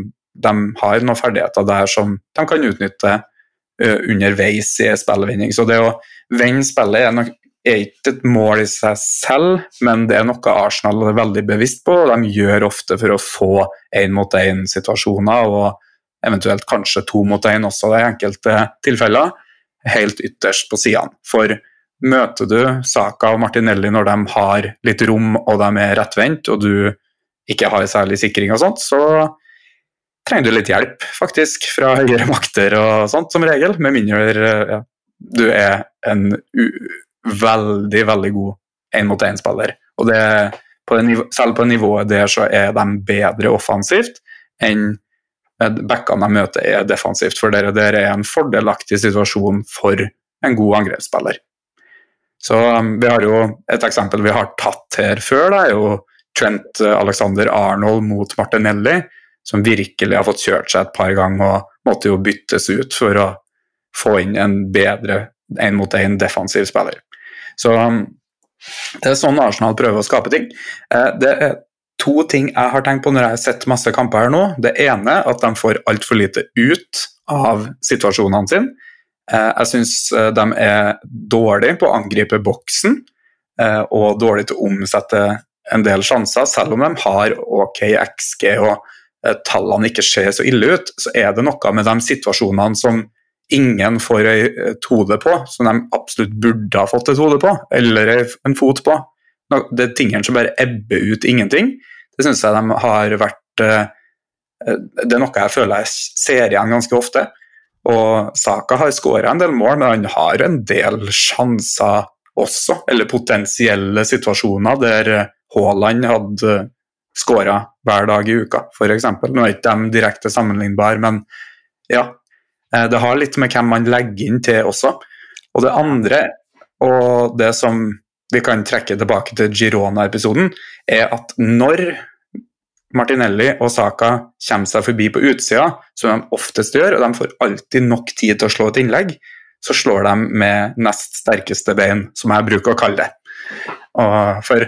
de har noen ferdigheter der som de kan utnytte underveis i spillvinning. Så det å vende spillet er nok er ikke et mål i seg selv, men det er noe Arsenal er veldig bevisst på. og De gjør ofte for å få én-mot-én-situasjoner, og eventuelt kanskje to mot én også i enkelte tilfeller, helt ytterst på sidene. For møter du Saka og Martinelli når de har litt rom og de er rettvendt, og du ikke har særlig sikring og sånt, så trenger du litt hjelp, faktisk, fra høyere makter og sånt, som regel. Med mindre ja, du er en veldig, veldig god én-mot-én-spiller. Og selv på det nivået der så er de bedre offensivt enn backene de møter er defensivt. For dere der er en fordelaktig situasjon for en god angrepsspiller. Så um, vi har jo et eksempel vi har tatt her før, det er jo Trent Alexander Arnold mot Martinelli, som virkelig har fått kjørt seg et par ganger og måtte jo byttes ut for å få inn en bedre én-mot-én defensiv spiller. Så um, det er sånn Arsenal prøver å skape ting. Eh, det er to ting jeg har tenkt på når jeg har sett masse kamper her nå. Det ene er at de får altfor lite ut av situasjonene sine. Eh, jeg syns eh, de er dårlige på å angripe boksen og dårlige til å omsette en del sjanser. Selv om de har OK XG og tallene ikke ser så ille ut, så er det noe med de situasjonene som ingen får et hode på, som de absolutt burde ha fått et hode på, eller en fot på. Det er tingene som bare ebber ut ingenting. Det syns jeg de har vært eh, Det er noe jeg føler jeg ser igjen ganske ofte. Og Saka har skåra en del mål, men han har en del sjanser også, eller potensielle situasjoner der Haaland hadde skåra hver dag i uka, f.eks. Nå er ikke de direkte sammenlignbare, men ja. Eh, det har litt med hvem man legger inn til også. Og det andre, og det som vi kan trekke tilbake til Girona-episoden, er at når Martinelli og Saka kommer seg forbi på utsida, som de oftest gjør, og de får alltid nok tid til å slå et innlegg, så slår de med nest sterkeste bein, som jeg bruker å kalle det. Og for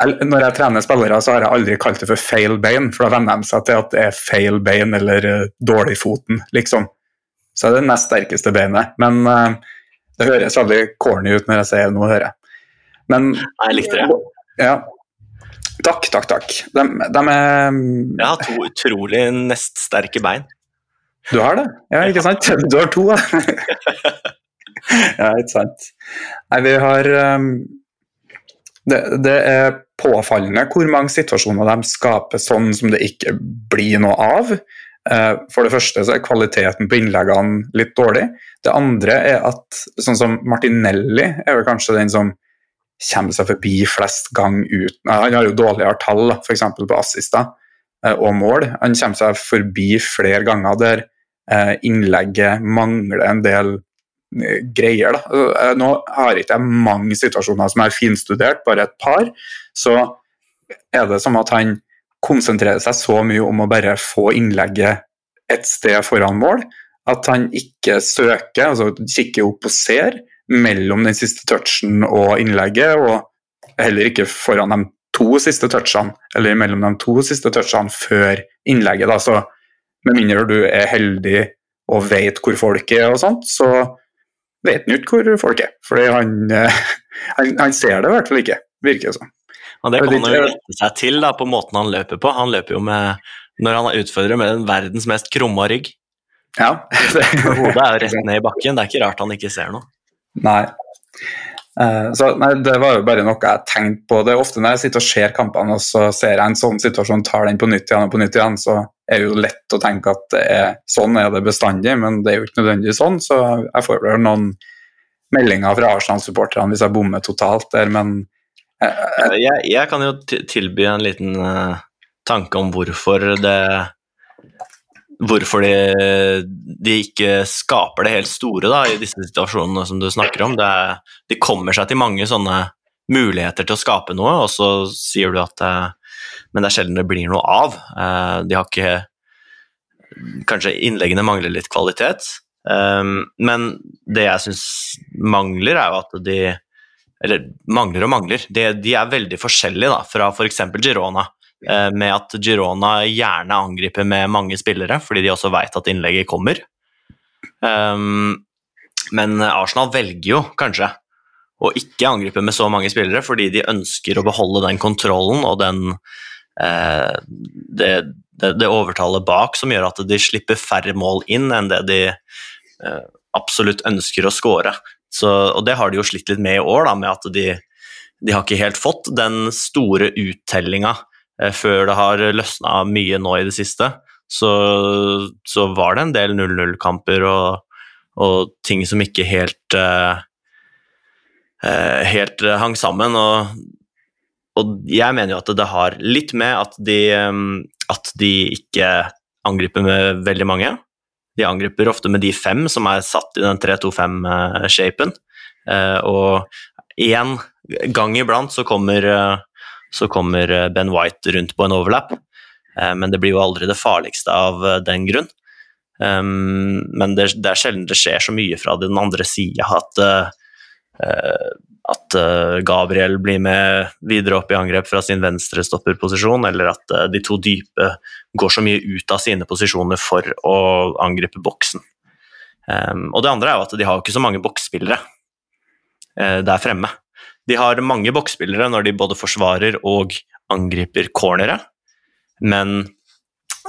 når jeg trener spillere, så har jeg aldri kalt det for feil bein, for da venner de seg til at det er feil bein eller dårlig foten, liksom. Så er det nest sterkeste beinet. Men uh, det høres veldig corny ut når jeg sier det nå, hører jeg. Men Jeg likte det. Ja. Takk, takk, takk. De, de er Jeg har to utrolig neststerke bein. Du har det? Ja, ikke sant? Du har to, da. ja, ikke sant. Nei, vi har um, det, det, er påfallende hvor mange situasjoner de skaper sånn som det ikke blir noe av. Uh, for det første så er kvaliteten på innleggene litt dårlig. Det andre er at sånn som Martinelli er vel kanskje den som kommer seg forbi flest gang uten Han har jo dårligere tall, f.eks. på assister uh, og mål. Han kommer seg forbi flere ganger der uh, innlegget mangler en del greier. Da. Eh, nå har ikke jeg mange situasjoner som er finstudert, bare et par. Så er det som at han konsentrerer seg så mye om å bare få innlegget et sted foran mål, at han ikke søker, altså kikker opp og ser mellom den siste touchen og innlegget, og heller ikke foran de to siste touchene, eller mellom de to siste touchene før innlegget. Da. Så med mindre du er heldig og vet hvor folk er og sånt, så vet han ikke hvor folk er. Fordi han, eh, han, han, ser det i hvert fall ikke, virker det som. Og det kan han jo rette seg til da, på måten han løper på. Han løper jo med, når han er utfordrer, med den verdens mest krumma rygg. Ja. (laughs) Hodet er jo rett ned i bakken, det er ikke rart han ikke ser noe. Nei. Uh, så nei, Det var jo bare noe jeg tenkte på. Det er ofte når jeg sitter og ser kampene og så ser jeg en sånn situasjon, tar den på nytt igjen og på nytt igjen, så er det jo lett å tenke at er, sånn er det bestandig, men det er jo ikke nødvendigvis sånn. Så jeg får vel noen meldinger fra Arsenal-supporterne hvis jeg bommer totalt der, men uh, jeg, jeg, kan jo tilby en liten uh, tanke om hvorfor det hvorfor de, de, ikke skaper det helt store da, i disse situasjonene som du snakker om. Er, de kommer seg til mange sånne muligheter til å skape noe, og så sier du at eh, Men det er sjelden det blir noe av. Eh, de har ikke Kanskje innleggene mangler litt kvalitet. Eh, men det jeg syns mangler, er jo at de Eller mangler og mangler. De, de er veldig forskjellige da, fra f.eks. Girona Eh, med at Girona gjerne angriper med mange spillere, fordi de også vet at innlegget kommer. Um, men Arsenal velger jo kanskje å ikke angripe med så mange spillere, fordi de ønsker å beholde den kontrollen og den, eh, det, det, det, overtallet bak som gjør at de slipper færre mål inn enn det de eh, absolutt ønsker å skåre. og det har de jo slitt litt med i år, da, med at de, de har ikke helt fått den store uttellinga Eh, før det har løsna mye nå i det siste, så, så var det en del 0-0-kamper og, og, ting som ikke helt uh, helt hang sammen. Og, og, jeg mener jo at det har litt med at de, at de ikke angriper med veldig mange. De angriper ofte med de fem som er satt i den 3-2-5-shapen. Og én gang iblant så kommer så kommer eh, Ben White rundt på en overlap. Eh, men det blir jo aldri det farligste av eh, den grunn. Ehm, men det, er sjelden det skjer så mye fra den andre sida at, at Gabriel blir med videre opp i angrep fra sin venstre stopperposisjon, eller at de to dype går så mye ut av sine posisjoner for å angripe boksen. Ehm, og det andre er jo at de har ikke så mange boksspillere der fremme. De har mange boksspillere når de både forsvarer og angriper cornere, men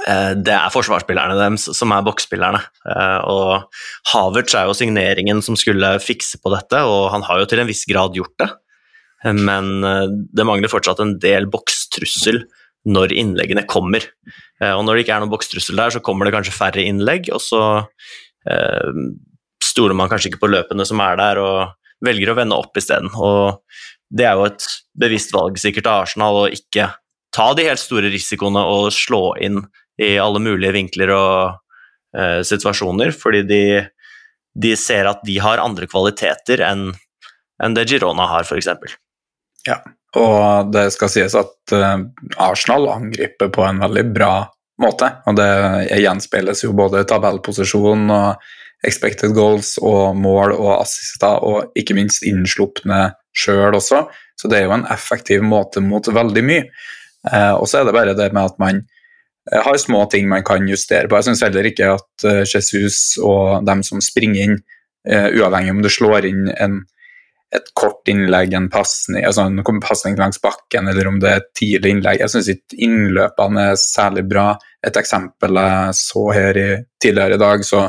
Eh, det er forsvarsspillerne deres som er boksspillerne. Eh, og Havertz er jo signeringen som skulle fikse på dette, og han har jo til en viss grad gjort det. Eh, men det mangler fortsatt en del bokstrussel når innleggene kommer. Og når det ikke er noen bokstrussel der, så kommer det kanskje færre innlegg, og så stoler man kanskje ikke på løpene som er der, og velger å vende opp isteden. Og det er jo et bevisst valg sikkert av Arsenal å ikke ta de helt store risikoene og slå inn i alle mulige vinkler og uh, situasjoner, fordi de, de, ser at de har andre kvaliteter enn en det Girona har, f.eks. Ja, og det skal sies at uh, Arsenal angriper på en veldig bra måte, og det gjenspeiles jo både i tabellposisjon og expected goals og mål og assister, og ikke minst innslupne sjøl også. Så det er jo en effektiv måte mot veldig mye. Eh, og så er det bare det med at man Eh, har små ting man kan justere på. Jeg syns heller ikke at eh, Jesus og dem som springer inn, uavhengig om du slår inn en, et kort innlegg, en pasning altså en langs bakken, eller om det er et tidlig innlegg Jeg syns ikke innløpene er særlig bra. Et eksempel jeg så her i, tidligere i dag, så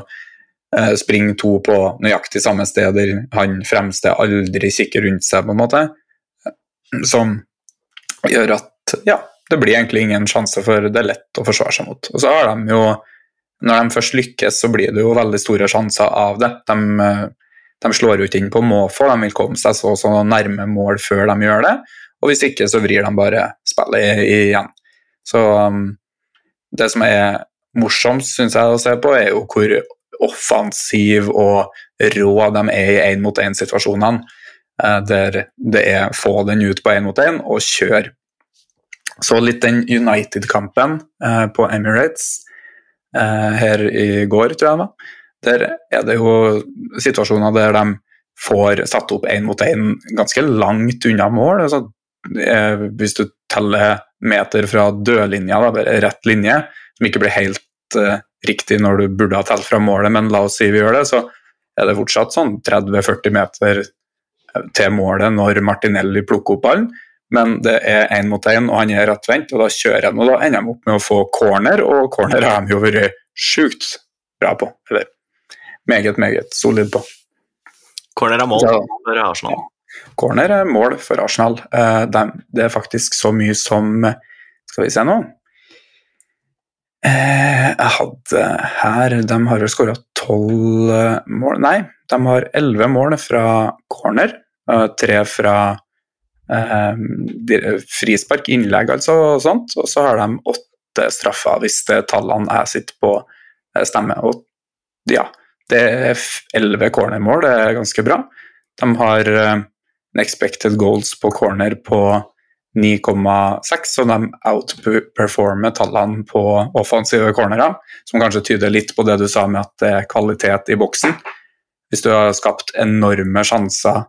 uh, springer to på nøyaktig samme steder. Han fremste aldri kikker rundt seg, på en måte. Som gjør at ja, det blir egentlig ingen sjanse, for det er lett å forsvare seg mot. Og så har de jo, Når de først lykkes, så blir det jo veldig store sjanser av det. De, de slår jo ikke inn på måfå, de vil komme seg så, så nærme mål før de gjør det. Og hvis ikke, så vrir de bare spillet igjen. Så um, det som er morsomst, syns jeg, å se på, er jo hvor offensiv og rå de er i én-mot-én-situasjonene. Eh, der det er få den ut på én mot én og kjøre så litt den United-kampen eh, på Emirates eh, her i går, tror jeg det var. Der er det jo situasjoner der de får satt opp én mot én ganske langt unna mål. Altså, hvis du teller meter fra dødlinja, da, rett linje, som ikke blir helt riktig når du burde ha telt fra målet, men la oss si vi gjør det, så er det fortsatt sånn 30-40 meter til målet når Martinelli plukker opp ballen men det er én mot én, og han er rettvendt, og da kjører han. Og da ender de opp med å få corner, og corner har de jo vært sjukt bra på. Eller meget, meget solid på. Corner er mål for Arsenal. Ja. Corner er mål for Arsenal. Eh, det er faktisk så mye som Skal vi se nå. Eh, jeg hadde her De har vel skåra tolv mål Nei, de har elleve mål fra corner. Tre fra eh, frispark, innlegg altså, og sånt. Og så har de åtte straffer, hvis tallene jeg sitter på, eh, stemmer. Og ja, det er elleve cornermål, det er ganske bra. De har eh, en expected goals på corner på 9,6, så de outperformer tallene på offensive cornerer, som kanskje tyder litt på det du sa med at det er kvalitet i boksen. Hvis du har skapt enorme sjanser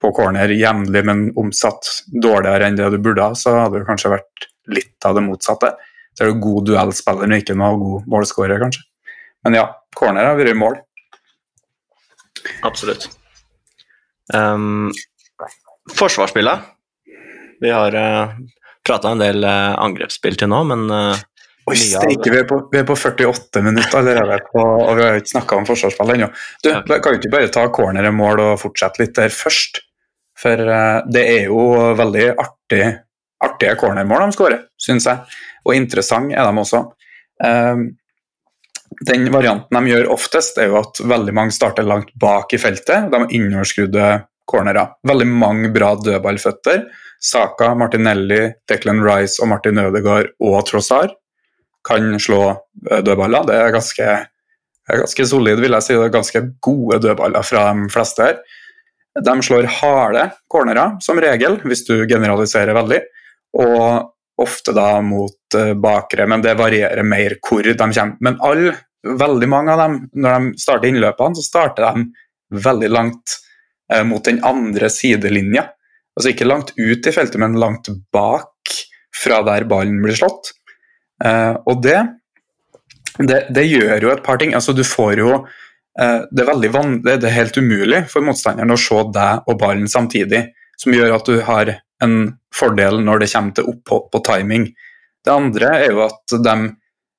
på corner jevnlig, men omsatt dårligere enn det du burde ha, så hadde det kanskje vært litt av det motsatte. Så er du god duellspiller, men ikke noe god målskårer, kanskje. Men ja, corner har vært mål. Absolutt. Um, forsvarsspillet. Vi har uh, eh, prata en del uh, angrepsspill til nå, men uh, Oi, steike, vi, vi, er på 48 minutter allerede, på, og vi har ikke snakka om forsvarsspill ennå. Du, ja. Kan du ikke bare ta corner mål og fortsette litt der først? For uh, det er jo veldig artig, artige cornermål de skårer, syns jeg. Og interessant er de også. Um, den varianten de gjør oftest, er jo at veldig mange starter langt bak i feltet. De har innoverskrudde cornerer. Veldig mange bra dødballføtter. Saka, Martinelli, Declan Rice og Martin Ødegaard og Trossard kan slå eh, dødballer. Det er ganske, ganske solid, vil jeg si. Det er ganske gode dødballer fra de fleste her. De slår harde cornerer, som regel, hvis du generaliserer veldig. Og ofte da mot uh, bakre, men det varierer mer hvor de kommer. Men alle, veldig mange av dem, når de starter innløpene, så starter de veldig langt uh, mot den andre sidelinja. Altså ikke langt ut i feltet, men langt bak fra der ballen blir slått. Uh, og det, det, det, gjør jo et par ting. Altså, du får jo Eh, det er, det er helt umulig for motstanderen å se deg og ballen samtidig, som gjør at du har en fordel når det kommer til opphopp og timing. Det andre er jo at de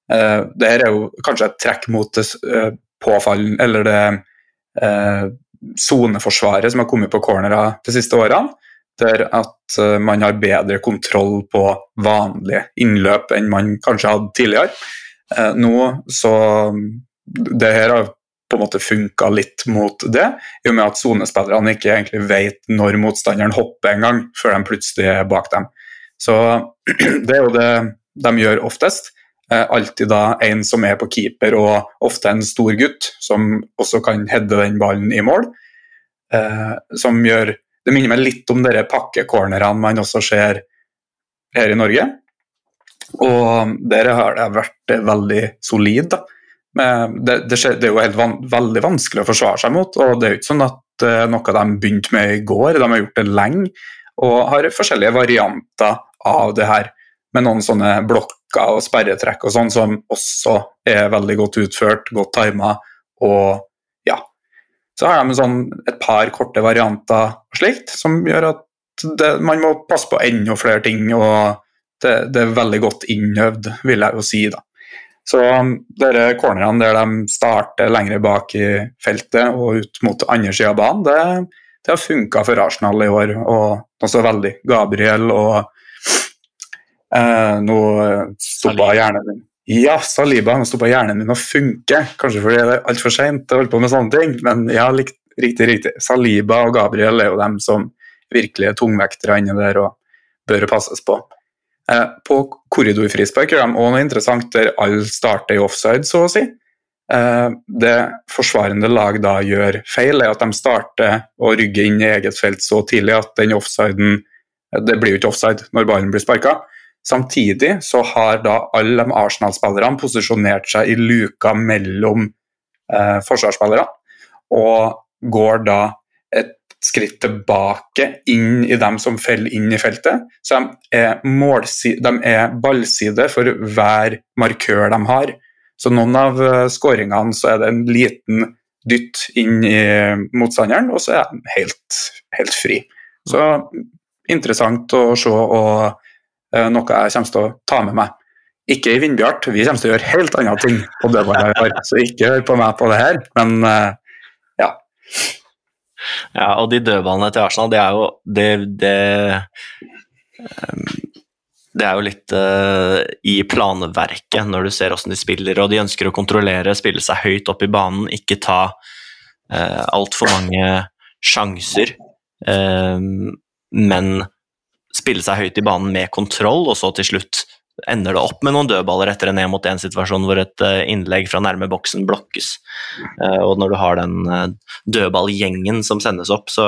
Uh, det er jo kanskje et trekk mot det uh, påfallen, eller det soneforsvaret som har kommet på cornera de siste årene. Der at man har bedre kontroll på vanlige innløp enn man kanskje hadde tidligere. Nå så Det her har på en måte funka litt mot det, i og med at sonespillerne ikke egentlig vet når motstanderen hopper en gang, før de plutselig er bak dem. Så (clears throat) det er jo det de gjør oftest. Eh, alltid da en som er på keeper, og ofte en stor gutt, som også kan heade den ballen i mål. Eh, som gjør Det minner meg litt om de pakkecornerne man også ser her i Norge. Og der har det vært veldig solid. det, det, skjer, det, er jo helt van, veldig vanskelig å forsvare seg mot. og Det er jo ikke sånn at uh, noe de begynte med i går, de har gjort det lenge. Og har forskjellige varianter av det her, med noen sånne blokker og sperretrekk og sånn, som også er veldig godt utført, godt tima. Og. Så har de sånn et par korte varianter og slikt, som gjør at det, man må passe på enda flere ting. og det, det er veldig godt innøvd, vil jeg jo si. da. Så um, dere cornerne der de starter lenger bak i feltet og ut mot andre sida av banen, det, det har funka for Arsenal i år. Og også veldig. Gabriel og eh, Nå stoppa hjernen min Ja, Saliba. Nå stoppa hjernen min å funke. Kanskje fordi det er altfor seint å holde på med sånne ting, men ja, riktig, riktig. Saliba og Gabriel er jo dem som virkelig er tungvektere inni der og bør passes på. Eh, på korridorfrispark gjør de òg noe interessant der alle starter i offside, så å si. Eh, det forsvarende lag da gjør feil, er at de starter å rygge inn i eget felt så tidlig at den offsiden Det blir jo ikke offside når ballen blir sparka. Samtidig så har da alle de Arsenal-spillerne posisjonert seg i luka mellom eh, forsvarsspillerne, og går da et skritt tilbake inn i dem som faller inn i feltet. Så de er, de er ballside for hver markør de har. Så noen av eh, skåringene så er det en liten dytt inn i motstanderen, og så er de helt, helt fri. Så interessant å se, og noe jeg kommer til å ta med meg. Ikke i Vindbjart, vi kommer til å gjøre helt andre ting på det så ikke hør på meg på det her, men uh, ja. Ja, og de dødballene til Arsenal, det er jo det, det, ehm, det er jo litt uh, i planverket når du ser hvordan de spiller, og de ønsker å kontrollere, spille seg høyt opp i banen, ikke ta uh, altfor mange sjanser, uh, men spille seg høyt i banen med kontroll, og så til slutt ender det opp med noen dødballer etter en én-mot-én-situasjon hvor et eh, innlegg fra nærme boksen blokkes. Eh, og når du har den eh, dødballgjengen som sendes opp, så,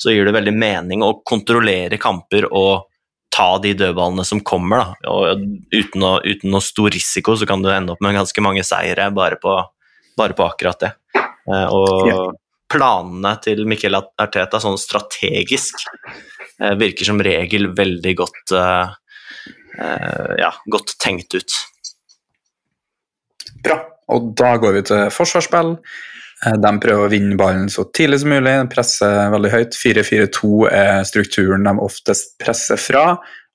så gir det veldig mening å kontrollere kamper og ta de dødballene som kommer. Da. Og uten, å, uten noe stor risiko så kan du ende opp med ganske mange seire bare på, bare på akkurat det. Og planene til Mikkel Arteta sånn strategisk virker som regel veldig godt Eh, ja, godt tenkt ut. Bra. Og da går vi til forsvarsspill. Eh, de prøver å vinne ballen så tidlig som mulig, presser veldig høyt. 4-4-2 er strukturen de oftest presser fra.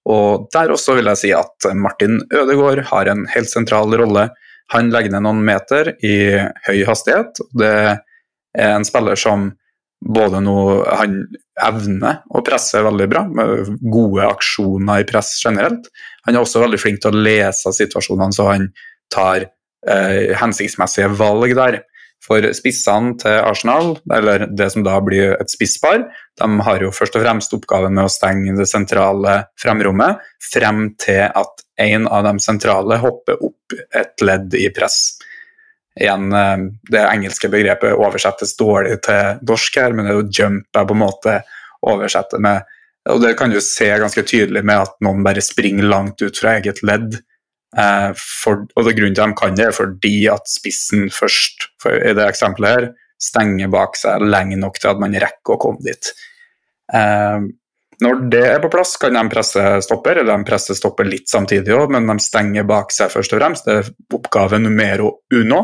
Og der også vil jeg si at Martin Ødegaard har en helt sentral rolle. Han legger ned noen meter i høy hastighet. Det er en spiller som både noe Han evner å presse veldig bra, med gode aksjoner i press generelt. Han er også veldig flink til å lese situasjonene, så han tar eh, hensiktsmessige valg der. For spissene til Arsenal, eller det som da blir et spisspar, de har jo først og fremst oppgaven med å stenge det sentrale fremrommet frem til at en av de sentrale hopper opp et ledd i press igjen eh, det engelske begrepet oversettes dårlig til dorsk her, men det er jo 'jump' jeg på en måte oversetter med. Og det kan du se ganske tydelig med at noen bare springer langt ut fra eget ledd. Eh, for, og det grunnen til at de kan det, er fordi at spissen først, i det eksempelet her, stenger bak seg lenge nok til at man rekker å komme dit. Når det er på plass, kan de presse stopper, eller de presser stopper litt samtidig òg, men de stenger bak seg først og fremst. Det er oppgave numero uno.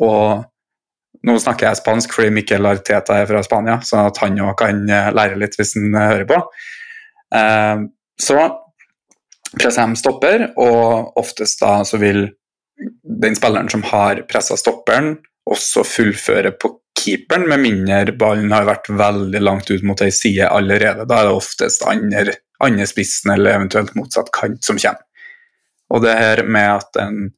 Og nå snakker jeg spansk fordi Mikkel Arteta er fra Spania, så at han òg kan eh, lære litt hvis han eh, hører på. Eh, så presser de stopper, og oftest da så vil den spilleren som har pressa stopperen, også fullføre på keeperen, med mindre ballen har vært veldig langt ut mot ei side allerede. Da er det oftest andre, andre spissen eller eventuelt motsatt kant som kommer. Og det her med at en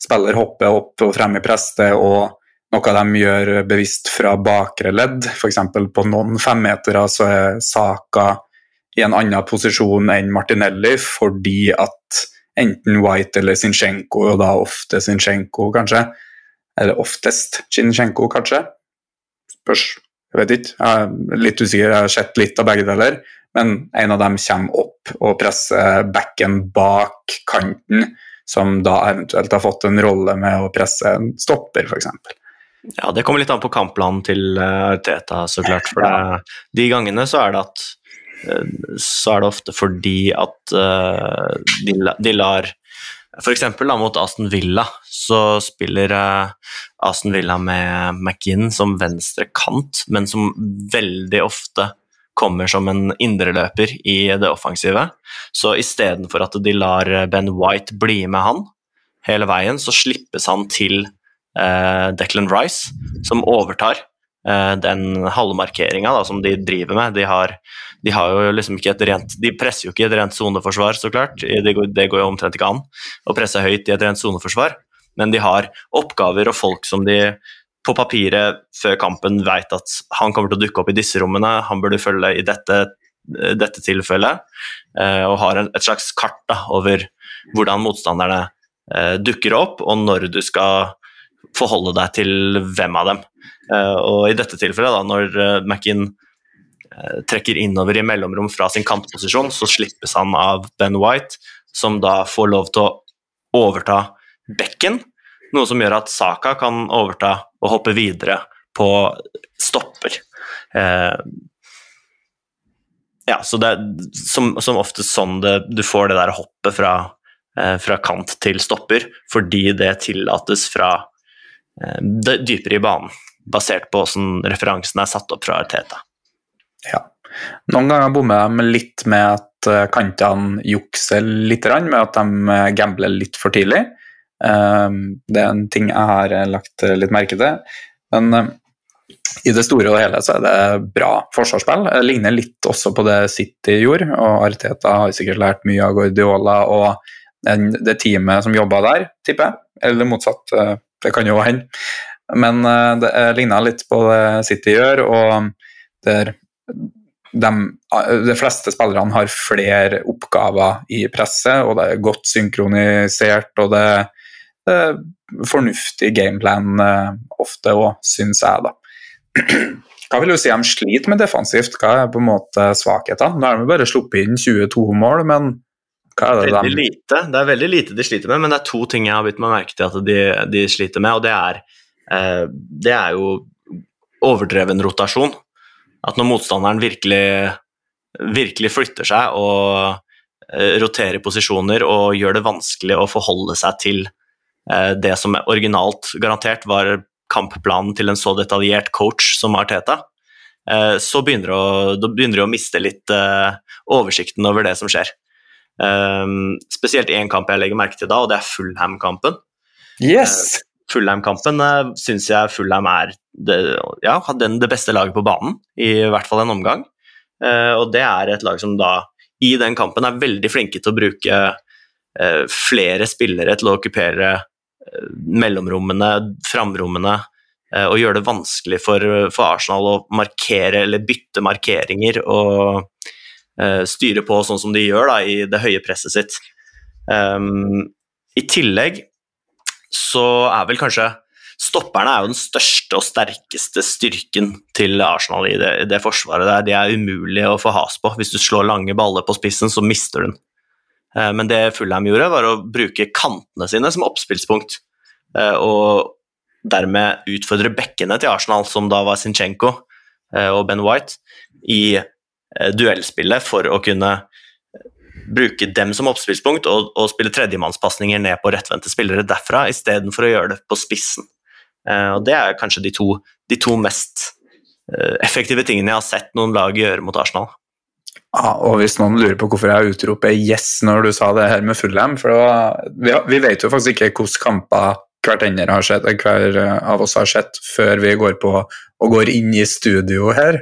spiller hopper opp og frem i preste, og noe de gjør bevisst fra bakre ledd, f.eks. på noen femmetere så er Saka i en annen posisjon enn Martinelli fordi at enten White eller Zinchenko, og da ofte Zinchenko kanskje, eller oftest Zinchenko kanskje, spørs, jeg vet ikke, jeg er litt usikker, jeg har sett litt av begge deler, men en av dem kommer opp og presser backen bak kanten, som da eventuelt har fått en rolle med å presse en stopper, f.eks. Ja, det kommer litt an på kampplanen til Teta, så klart. For det, de gangene så er det at eh, så er det ofte fordi at uh, de, de, lar F.eks. mot Aston Villa så spiller uh, Aston Villa med McGinn som venstre kant, men som veldig ofte kommer som en indreløper i det offensive. Så istedenfor at de lar Ben White bli med han hele veien, så slippes han til uh, Declan Rice, som overtar den halvmarkeringa som de driver med. De har, de har, jo liksom ikke et rent De presser jo ikke et rent soneforsvar, så klart. Det går, det går jo omtrent ikke an å presse høyt i et rent soneforsvar, men de har oppgaver og folk som de på papiret før kampen vet at han kommer til å dukke opp i disse rommene, han burde følge i dette, dette tilfellet, uh, og har et slags kart da, over hvordan motstanderne dukker opp, og når du skal forholde deg til hvem av dem. Uh, og i dette tilfellet, da, når Mackin uh, trekker innover i mellomrom fra sin kantposisjon, så slippes han av Ben White, som da får lov til å overta bekken, noe som gjør at Saka kan overta og hoppe videre på stopper. ja, så det er som, som oftest sånn det, du får det der hoppet fra, fra kant til stopper, fordi det tillates fra Eh, dypere i banen, basert på hvordan referansen er satt opp fra Arteta. Ja. Noen ganger bommer de litt med at eh, kantene jukser litt, med at de eh, gambler litt for tidlig. Det er en ting jeg har lagt litt merke til. Men i det store og hele så er det bra forsvarsspill. Det ligner litt også på det City gjorde, og Arteta har sikkert lært mye av Guardiola og det teamet som jobba der, tipper jeg. Eller motsatt. Det kan jo hende. Men uh, det ligner litt på det City gjør, og der de, de, fleste spillerne har flere oppgaver i presset, og det er godt synkronisert, og det, er fornuftig gameplan ofte òg, syns jeg, da. Hva vil du si de sliter med defensivt? Hva er på en måte svakhetene? Nå har de bare sluppet inn 22 mål, men hva er det veldig de? lite. Det er veldig lite de sliter med, men det er to ting jeg har blitt meg merke til at de, de, sliter med, og det er, eh, det er jo overdreven rotasjon. At når motstanderen virkelig, virkelig flytter seg og eh, roterer posisjoner og gjør det vanskelig å forholde seg til eh, det som originalt garantert var kampplanen til en så detaljert coach som Arteta, eh, så begynner de å, å miste litt eh, oversikten over det som skjer. Spesielt én kamp jeg legger merke til da, og det er Fullham-kampen. Yes! Fullham-kampen uh, eh, syns jeg Fullheim er det, ja, det beste laget på banen, i hvert fall en omgang. Uh, og det er et lag som da i den kampen er veldig flinke til å bruke uh, flere spillere til å okkupere mellomrommene, framrommene, og gjøre det vanskelig for, for Arsenal å markere eller bytte markeringer og styre på sånn som de gjør da, i det høye presset sitt. Um, I tillegg så er vel kanskje Stopperne er jo den største og sterkeste styrken til Arsenal i det, det forsvaret. der. De er umulige å få has på. Hvis du slår lange baller på spissen, så mister du den. Uh, men det Fulham gjorde, var å bruke kantene sine som oppspillspunkt. Uh, og dermed utfordre bekkene til Arsenal, som da var Zinchenko og Ben White, i Eh, duellspillet for å kunne bruke dem som oppspillspunkt og, og spille tredjemannspasninger ned på rettvendte spillere derfra, istedenfor å gjøre det på spissen. Uh, og Det er kanskje de to, de to, mest uh, effektive tingene jeg har sett noen lag gjøre mot Arsenal. Ja, og hvis noen lurer på hvorfor jeg utroper 'yes' når du sa det her med Fullham For var, vi, vi, vet jo faktisk ikke hvilke kamper hvert har sett, hver av oss har sett før vi går på og går inn i studio her.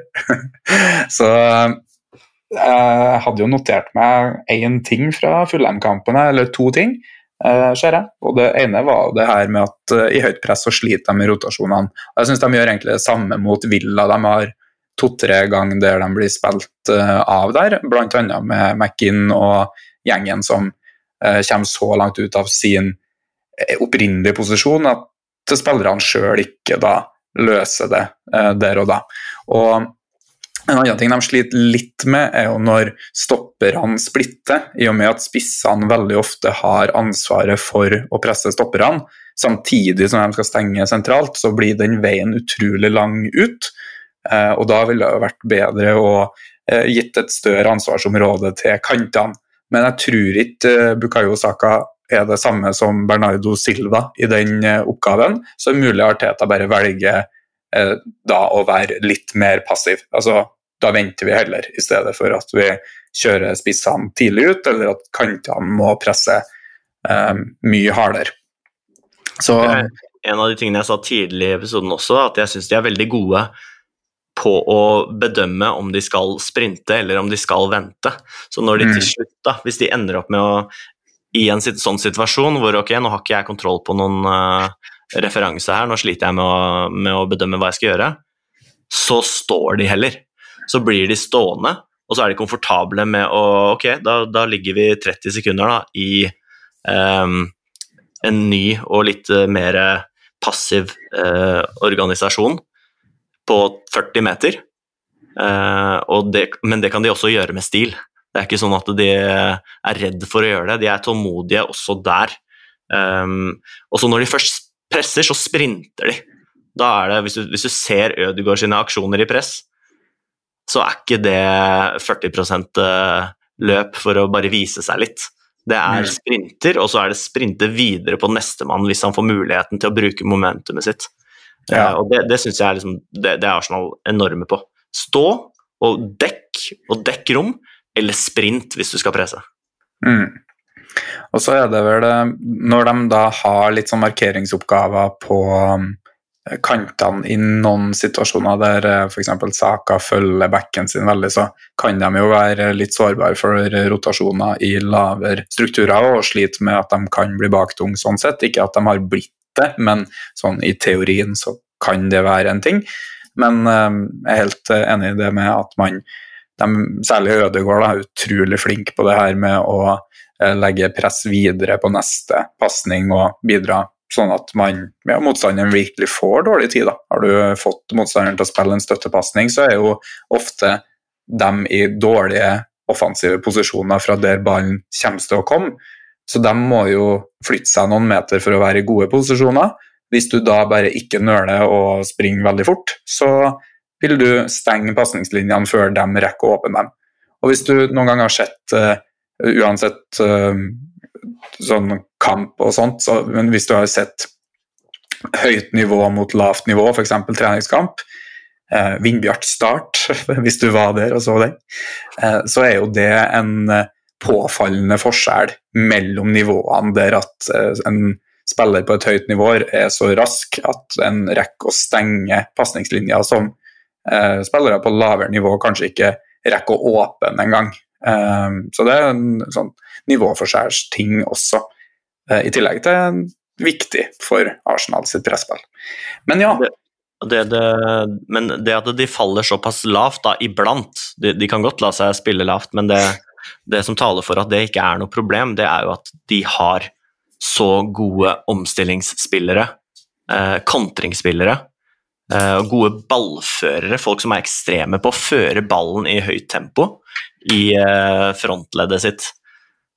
(laughs) Så jeg hadde jo notert meg én ting fra Fullheim-kampene, eller to ting. Uh, ser jeg. Og Det ene var det her med at uh, i høyt press så sliter de med rotasjonene. Jeg syns de gjør egentlig det samme mot Villa. De har to-tre ganger der de blir spilt av der, bl.a. med McInn og gjengen som kommer så langt ut av sin opprinnelige posisjon at spillerne sjøl ikke da løser det der og da. Og en annen ting de sliter litt med, er jo når stopperne splitter, i og med at spissene veldig ofte har ansvaret for å presse stopperne. Samtidig som de skal stenge sentralt, så blir den veien utrolig lang ut. Eh, og da ville det vært bedre å eh, gitt et større ansvarsområde til kantene. Men jeg tror ikke eh, Bukayo Saka er det samme som Bernardo Silva i den oppgaven, så mulig Arteta bare velger da å være litt mer passiv. Altså da venter vi heller, i stedet for at vi kjører spissene tidlig ut, eller at kantene må presse um, mye hardere. Så, en av de tingene jeg sa tidlig i episoden også, at jeg syns de er veldig gode på å bedømme om de skal sprinte eller om de skal vente. Så når de til mm. slutt, da, hvis de ender opp med å i en sånn situasjon hvor ok, nå har ikke jeg kontroll på noen uh, referanse her, nå sliter jeg med å, med å bedømme hva jeg skal gjøre, så står de heller så blir de stående, og så er de komfortable med å Ok, da, da ligger vi 30 sekunder da, i um, en ny og litt uh, mer passiv uh, organisasjon på 40 meter. Uh, det, men det kan de også gjøre med stil. Det er ikke sånn at de er redd for å gjøre det, de er tålmodige også der. Um, og så når de først presser, så sprinter de. Da er det, hvis du, hvis du ser Ødegaard sine aksjoner i press, så er ikke det 40 eh, løp for å bare vise seg litt. Det er sprinter, og så er det sprinte videre på nestemann hvis han får muligheten til å bruke momentumet sitt. Ja. Uh, og Det, det syns jeg er, liksom, det, det er Arsenal enorme på. Stå og dekk, og dekk rom, eller sprint hvis du skal presse. Mm. Og så er det vel Når de da har litt sånn markeringsoppgaver på um, kantene i noen situasjoner der eh, f.eks. Saka følger backen sin veldig, så kan de jo være litt sårbare for rotasjoner i lavere strukturer og slite med at de kan bli baktung sånn sett. Ikke at de har blitt det, men sånn i teorien så kan det være en ting. Men um, jeg er helt enig i det med at man de, Særlig Ødegaard er utrolig flink på det her med å legge press videre på neste pasning og bidra sånn at man, ja, motstanderen virkelig får dårlig tid. Da. Har du fått motstanderen til å spille en støttepasning, så er jo ofte dem i dårlige offensive posisjoner fra der ballen kommer til å komme. Så de må jo flytte seg noen meter for å være i gode posisjoner. Hvis du da bare ikke nøler og springer veldig fort, så vil du stenge pasningslinjene før de rekker å åpne dem. Og hvis du noen gang har sett, uh, uansett uh, sånn kamp og sånt, så, men hvis du har sett høyt nivå mot lavt nivå, f.eks. treningskamp, eh, Vindbjart Start, (laughs) hvis du var der og så den, eh, så er jo det en eh, påfallende forskjell mellom nivåene, der at eh, en spiller på et høyt nivå er så rask at en rekker å stenge pasningslinja som eh, spillere på lavere nivå kanskje ikke rekker å åpne engang. Um, så det er en sånn nivåforskjellsting også, i tillegg til viktig for Arsenal sitt presspill. Men ja. Det, det, men det at de faller såpass lavt da, iblant de, de, kan godt la seg spille lavt, men det, det, som taler for at det ikke er noe problem, det er jo at de har så gode omstillingsspillere, eh, kontringsspillere, eh, gode ballførere, folk som er ekstreme på å føre ballen i høyt tempo i eh, frontleddet sitt.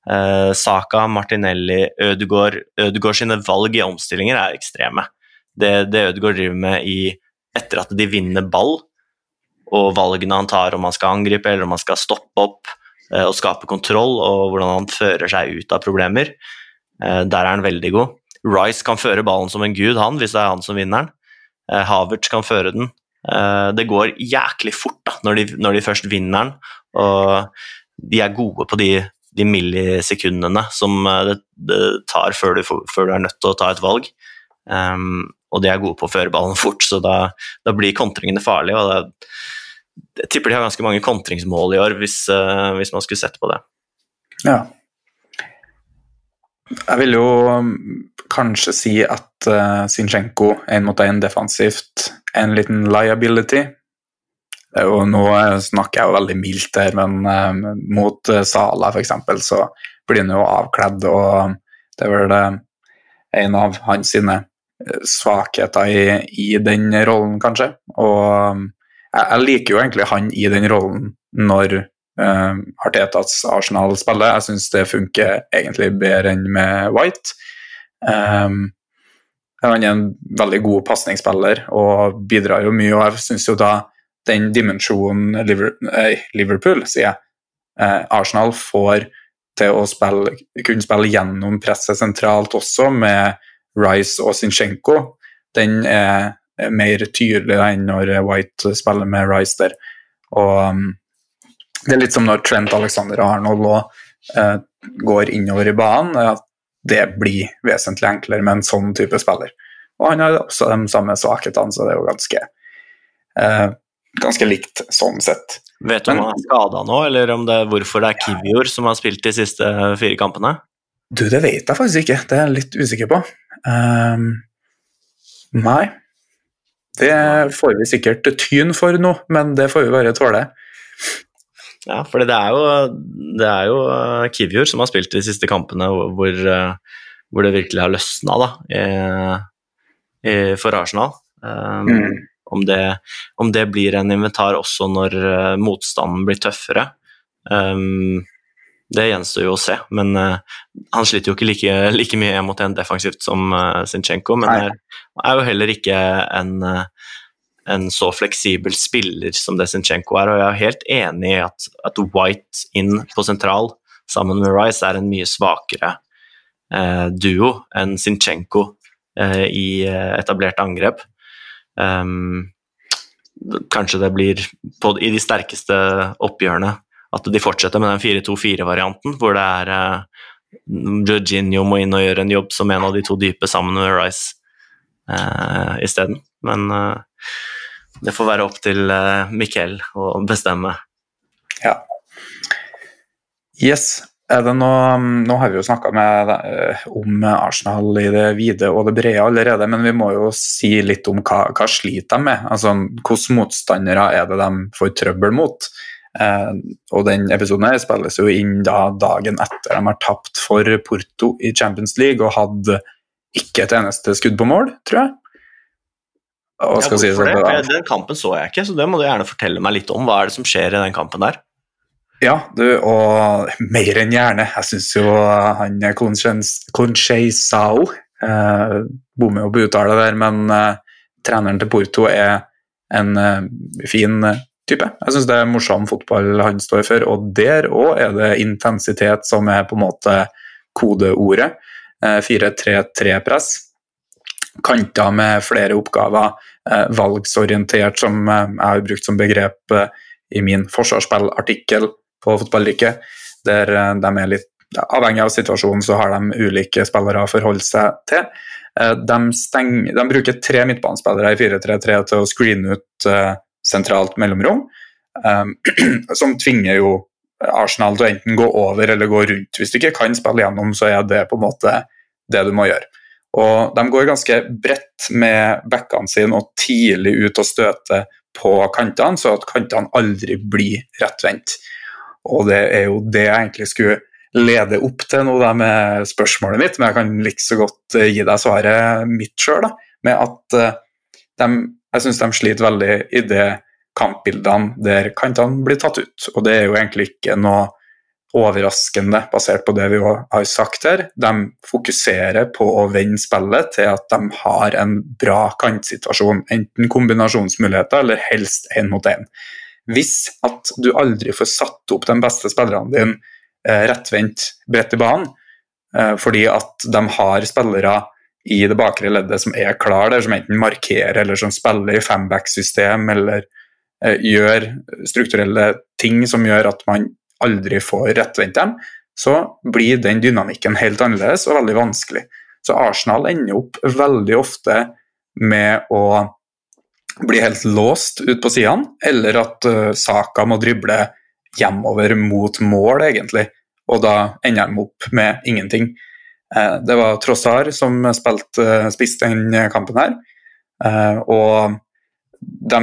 Uh, Saka, Martinelli, Ødegaard Ødegaard sine valg i omstillinger er ekstreme. Det, det Ødegaard driver med i, etter at de vinner ball, og valgene han tar om han skal angripe eller om han skal stoppe opp eh, og skape kontroll, og hvordan han fører seg ut av problemer, eh, der er han veldig god. Rice kan føre ballen som en gud, han, hvis det er han som vinner den. Havertz kan føre den. Uh, det går jæklig fort da, når de, når de, først vinner den, og de er gode på de, de millisekundene som det, det tar før du, før du, er nødt til å ta et valg. Um, og de er gode på å føre ballen (laughs) fort, så da, da blir kontringene farlige. og det, jeg tipper de har ganske mange kontringsmål i år, hvis, uh, hvis man skulle sett på det. Ja. Jeg vil jo um, kanskje si at uh, Zinchenko én mot én defensivt er en liten liability. Jo, nå snakker jeg jo veldig mildt her, men eh, mot uh, Sala f.eks. så blir han jo avkledd, og det er vel uh, en av hans sine svakheter i, i den rollen, kanskje. Og um, jeg, jeg, liker jo egentlig han i den rollen når eh, Artetas Arsenal spiller. Jeg syns det funker egentlig bedre enn med White. Um, han er en veldig god pasningsspiller og bidrar jo mye, og jeg syns jo da den dimensjonen Liverpool, sier jeg, uh, Arsenal får til å spille, kunne spille gjennom presset sentralt også, med Rice og Zinchenko, den er mer tydelig enn når White spiller med Rice der. Og um, Det er litt som når Trent Alexander Arnold og, uh, går innover i banen. at Det blir vesentlig enklere med en sånn type spiller. Og han har også de samme svakhetene, så det er jo ganske, uh, ganske likt sånn sett. Vet du om han er skada nå, eller om det er hvorfor det er Kivior som har spilt de siste fire kampene? Du, det vet jeg faktisk ikke. Det er jeg litt usikker på. Um, nei, det får vi sikkert tyn for nå, men det får vi bare tåle. Ja, for det er jo, det er jo Kivior Kivjord som har spilt de siste kampene hvor, eh, hvor det virkelig har løsna da, i, i, for Arsenal. Um, mm. Om, det, om, det, blir en inventar også når uh, motstanden blir tøffere, um, det gjenstår jo å se. Men uh, han sliter jo ikke like, like mye mot en defensivt som uh, Zinchenko, men er, er, jo heller ikke en, uh, en, så fleksibel spiller som det Zinchenko er. Og jeg er helt enig i at, at White inn på sentral sammen med Rice er en mye svakere duo enn Zinchenko i etablert angrep. Um, kanskje det blir på, i de sterkeste oppgjørene at de fortsetter med den 4-2-4-varianten, hvor det er uh, Jorginho må inn og gjøre en jobb som en av de to dype sammen med Rice uh, isteden. Men uh, det får være opp til uh, Mikkel å bestemme. Ja. Yes. Er det noe, nå har vi jo snakka om Arsenal i det vide og det brede allerede, men vi må jo si litt om hva, hva sliter de med. Altså, Hvilke motstandere er det de får trøbbel mot? Eh, og den episoden her spilles jo inn da dagen etter de har tapt for Porto i Champions League og hadde ikke et eneste skudd på mål, tror jeg. Ja, si det? det? Den kampen så jeg ikke, så det må du gjerne fortelle meg litt om. Hva er det som skjer i den kampen der? Ja, du, og mer enn gjerne. Jeg syns jo han Concheisao eh, Bommer jo på uttale der, men eh, treneren til Porto er en eh, fin type. Jeg syns det er morsom fotball han står for, og der òg er det intensitet som er på en måte kodeordet. 4-3-3-press. Eh, Kanter med flere oppgaver. Eh, valgsorientert, som eh, jeg har brukt som begrep i min forsvarsspillartikkel på Fotballykke, der de er litt Avhengig av situasjonen så har de ulike spillere å forholde seg til. De, stenger, de bruker tre midtbanespillere i 4-3-3 til å screene ut sentralt mellomrom, (clears throat) som tvinger jo Arsenal til å enten gå over eller gå rundt. Hvis du ikke kan spille gjennom, så er det på en måte det du må gjøre. Og De går ganske bredt med backene sine og tidlig ut og støter på kantene, så at kantene aldri blir rettvendt. Og det er jo det jeg egentlig skulle lede opp til nå med spørsmålet mitt, men jeg kan like så godt eh, gi deg svaret mitt sjøl. Med at uh, de jeg syns de sliter veldig i det kampbildene der kantene blir tatt ut. Og det er jo egentlig ikke noe overraskende basert på det vi har sagt her. De fokuserer på å vende spillet til at de har en bra kantsituasjon. Enten kombinasjonsmuligheter eller helst én mot én. Hvis at du aldri får satt opp de beste spillerne dine eh, rettvendt bredt i banen, eh, fordi at de har spillere i det bakre leddet som er klar der, som enten markerer eller som spiller i femback-system eller eh, gjør strukturelle ting som gjør at man aldri får rettvendt dem, så blir den dynamikken helt annerledes og veldig vanskelig. Så Arsenal ender opp veldig ofte med å bli helt låst ut på sidene, eller at uh, Saka må drible hjemover mot mål, egentlig. Og da ender de opp med ingenting. Uh, det var Trossar som spilte uh, spiss den kampen her. Og de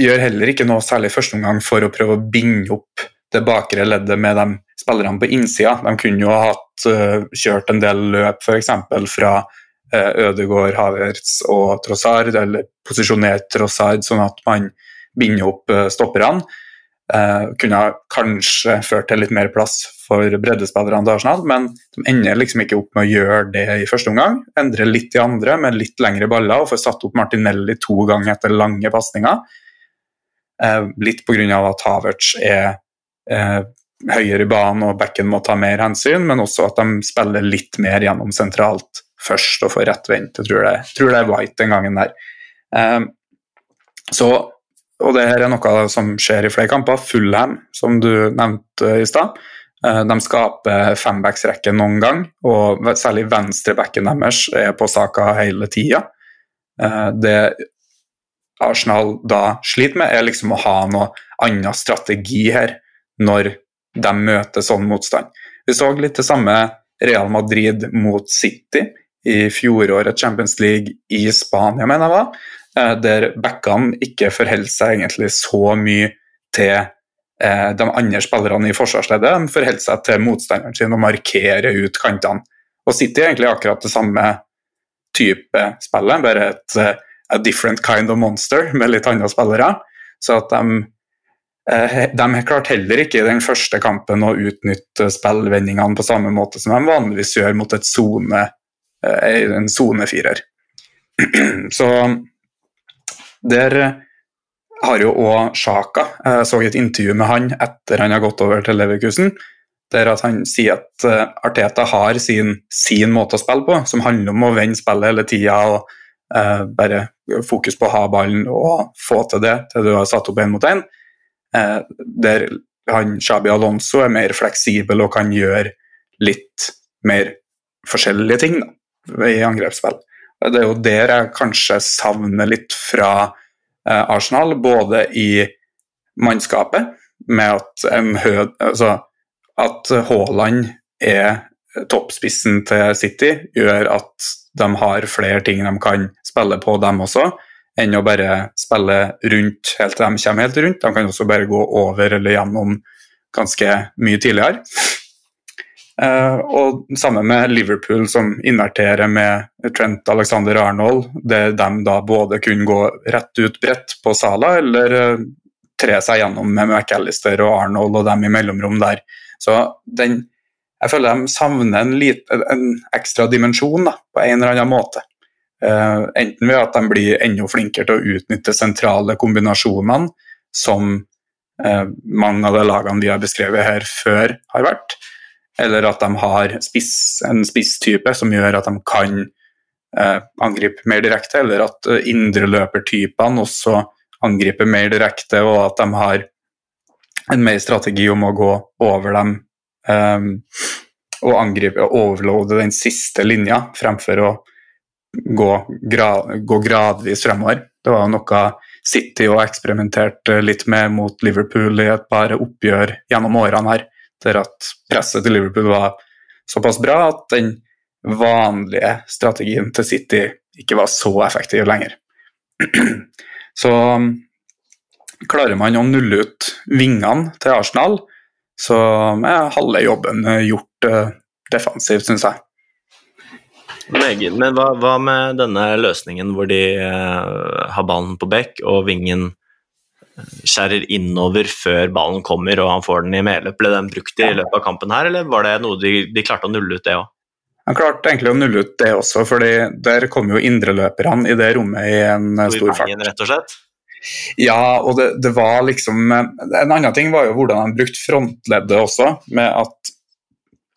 gjør heller ikke noe særlig i første omgang for å prøve å binde opp det bakre leddet med de spillerne på innsida. De kunne jo ha hatt, kjørt en del løp f.eks. fra uh, Ødegaard, Havertz og Trossard, eller posisjonert Trossard sånn at man binder opp uh, stopperne. Uh, kunne kanskje ført til litt mer plass for breddespillerne til Arsenal, men de ender liksom ikke opp med å gjøre det i første omgang. Endre litt i andre med litt lengre baller og får satt opp Martinelli to ganger etter lange pasninger. Litt pga. at Havertz er eh, høyere i banen og backen må ta mer hensyn, men også at de spiller litt mer gjennom sentralt først og får rettvendt. Jeg tror det, tror det er White den gangen der. Eh, så, og det her er noe som skjer i flere kamper. Fullham, som du nevnte i stad. Eh, de skaper fembacksrekke noen gang, og særlig venstrebacken deres er på saka hele tida. Eh, det Arsenal da sliter med, er liksom å ha noe annen strategi her når de møter sånn motstand. Vi så litt det samme Real Madrid mot City i fjorårets Champions League i Spania, mener jeg var, eh, der backene ikke forholder seg egentlig så mye til eh, de andre spillerne i forsvarsleddet. De forholder seg til motstanderen sin og markerer ut kantene. Og City er egentlig akkurat det samme type spillet, bare et uh, a different kind of monster med litt andre spillere. Så at de Eh, de klarte heller ikke i den første kampen å utnytte spillvendingene på samme måte som de vanligvis gjør mot et zone, eh, en sonefirer. (clears throat) Så der har jo òg Sjaka Jeg så et intervju med han etter han har gått over til Leverkusen, der at han sier at eh, Arteta har sin, sin måte å spille på, som handler om å vende spillet hele tida og uh, bare fokus på å ha ballen og få til det til du har satt opp én mot én. Eh, der han Shabi Alonso er mer fleksibel og kan gjøre litt mer forskjellige ting da, i angrepsspill. Det er jo der jeg kanskje savner litt fra eh, Arsenal, både i mannskapet, med at altså, at Haaland er toppspissen til City, gjør at de har flere ting de kan spille på, dem også enn å bare spille rundt helt til de kommer helt rundt. De kan også bare gå over eller gjennom ganske mye tidligere. Uh, og samme med Liverpool, som inverterer med Trent Alexander Arnold, der de da både kunne gå rett ut bredt på Sala, eller uh, tre seg gjennom med McAllister og Arnold og dem i mellomrom der. Så den, jeg føler de savner en, lit, en ekstra dimensjon da, på en eller annen måte. Uh, enten ved at de blir enda flinkere til å utnytte sentrale kombinasjonene, som uh, mange av de lagene vi har beskrevet her før, har vært. Eller at de har spiss, en spisstype som gjør at de kan eh, angripe mer direkte, eller at uh, indreløpertypene også angriper mer direkte, og at de har en mer strategi om å gå over dem eh, og angripe og overloade den siste linja, fremfor å gå, gra gå gradvis fremover. Det var noe City og eksperimenterte litt med mot Liverpool i et par oppgjør gjennom årene her, der at presset til Liverpool var såpass bra at den vanlige strategien til City ikke var så effektiv lenger. (clears throat) Så klarer man å nulle ut vingene til Arsenal, så er halve jobben gjort uh, defensivt, syns jeg. Men hva, hva, med denne løsningen hvor de uh, har ballen på bekk og vingen eh, skjærer innover før ballen kommer og han får den i medløp? Ble den brukt i løpet av kampen her, eller var det noe de, de klarte å nulle ut, det òg? Han klarte egentlig å nulle ut det også, for der kom jo indreløperne i det rommet i en eh, stor fart. Rett og slett? Ja, og det, det, var liksom En annen ting var jo hvordan han brukte frontleddet også, med at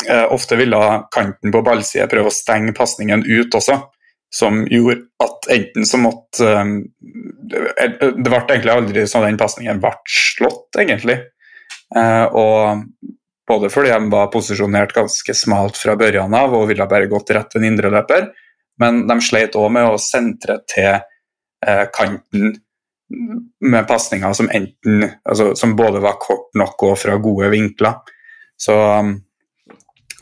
Eh, ofte ville kanten på ballside prøve å stenge pasningen ut også. Som gjorde at enten så måtte Det ble egentlig aldri sånn den pasningen ble slått, egentlig. Og både fordi de var posisjonert ganske smalt fra børjan av og ville bare gått rett til en indreløper, men de sleit òg med å sentre til eh, kanten med pasninger som enten altså, som både var kort nok og fra gode vinkler. Så um,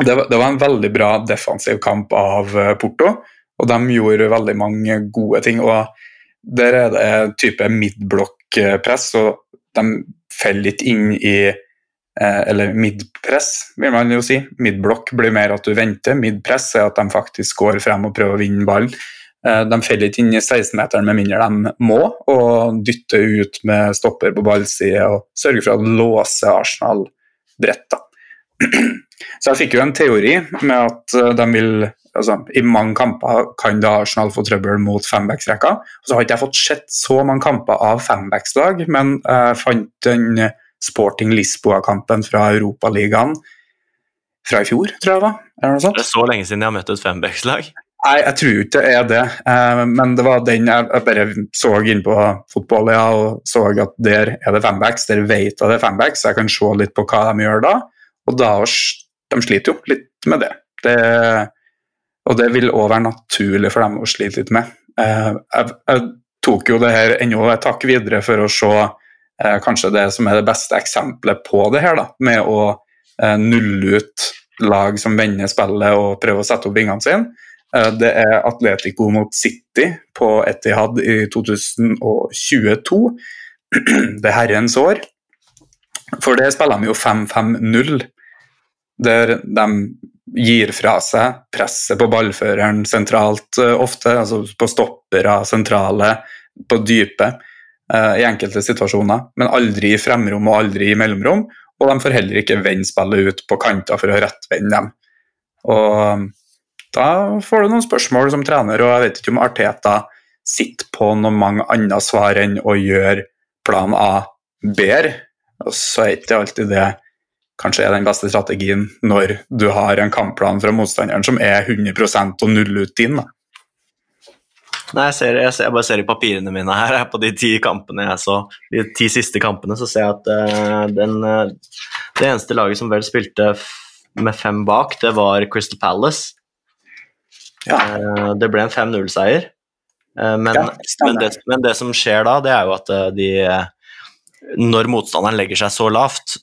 det var, en veldig bra defensiv kamp av Porto, og de gjorde veldig mange gode ting. og Der er det type midblokkpress, og de faller litt inn i Eh, eller midpress, vil man jo si. Midblokk blir mer at du venter. Midpress er at de faktisk går frem og prøver å vinne ballen. Eh, de faller ikke inn i 16-meteren med mindre de må, og dytter ut med stopper på ballside og sørger for å låse Arsenal bredt. (clears throat) Så jeg fikk jo en teori med at eh, de vil altså, I mange kamper kan da Arsenal få trøbbel mot fembacksrekka. Så har ikke jeg fått sett så mange kamper av fembackslag, men jeg fant den Sporting Lisboa-kampen fra Europaligaen fra i fjor, tror jeg det var. Det, er så lenge siden jeg har møtt et fembackslag? Nei, jeg tror ikke det er det. Eh, men det var den jeg bare så inn på fotball ja, og så at der er det fembacks. Der vet jeg det er fembacks, så jeg kan se litt på hva de gjør da. Og da de sliter jo litt med det. det og det vil òg være naturlig for dem å slite litt med. Eh, jeg, jeg tok jo det her enda et takk videre for å se eh, kanskje det som er det beste eksempelet på det her, da, med å eh, nulle ut lag som vender spillet og prøver å sette opp vingene sine. Det er Atletico mot City på Etihad i 2022. (clears throat) Det er herrens år. For det spiller de jo 5-5-0, der de gir fra seg presset på ballføreren sentralt uh, ofte, altså på stoppere sentrale, på dype uh, i enkelte situasjoner, men aldri i fremrom og aldri i mellomrom. Og de får heller ikke vende spillet ut på kanter for å rettvende dem. Og um, da får du noen spørsmål som trener, og jeg vet ikke om Arteta sitter på noen mange andre svar enn å gjøre plan A bedre. Og så er ikke alltid det kanskje er den beste strategien når du har en kampplan fra motstanderen som er 100% og null ut din. Da. Nei, jeg, ser, jeg, ser, jeg, bare ser i papirene mine her, på de ti kampene jeg så, de ti siste kampene, så ser jeg at uh, den, uh, det eneste laget som vel spilte med fem bak, det var Crystal Palace. Ja. Uh, det ble en 5-0-seier. Men, ja, men, men, det som skjer da, det er jo at de Når motstanderen legger seg så lavt,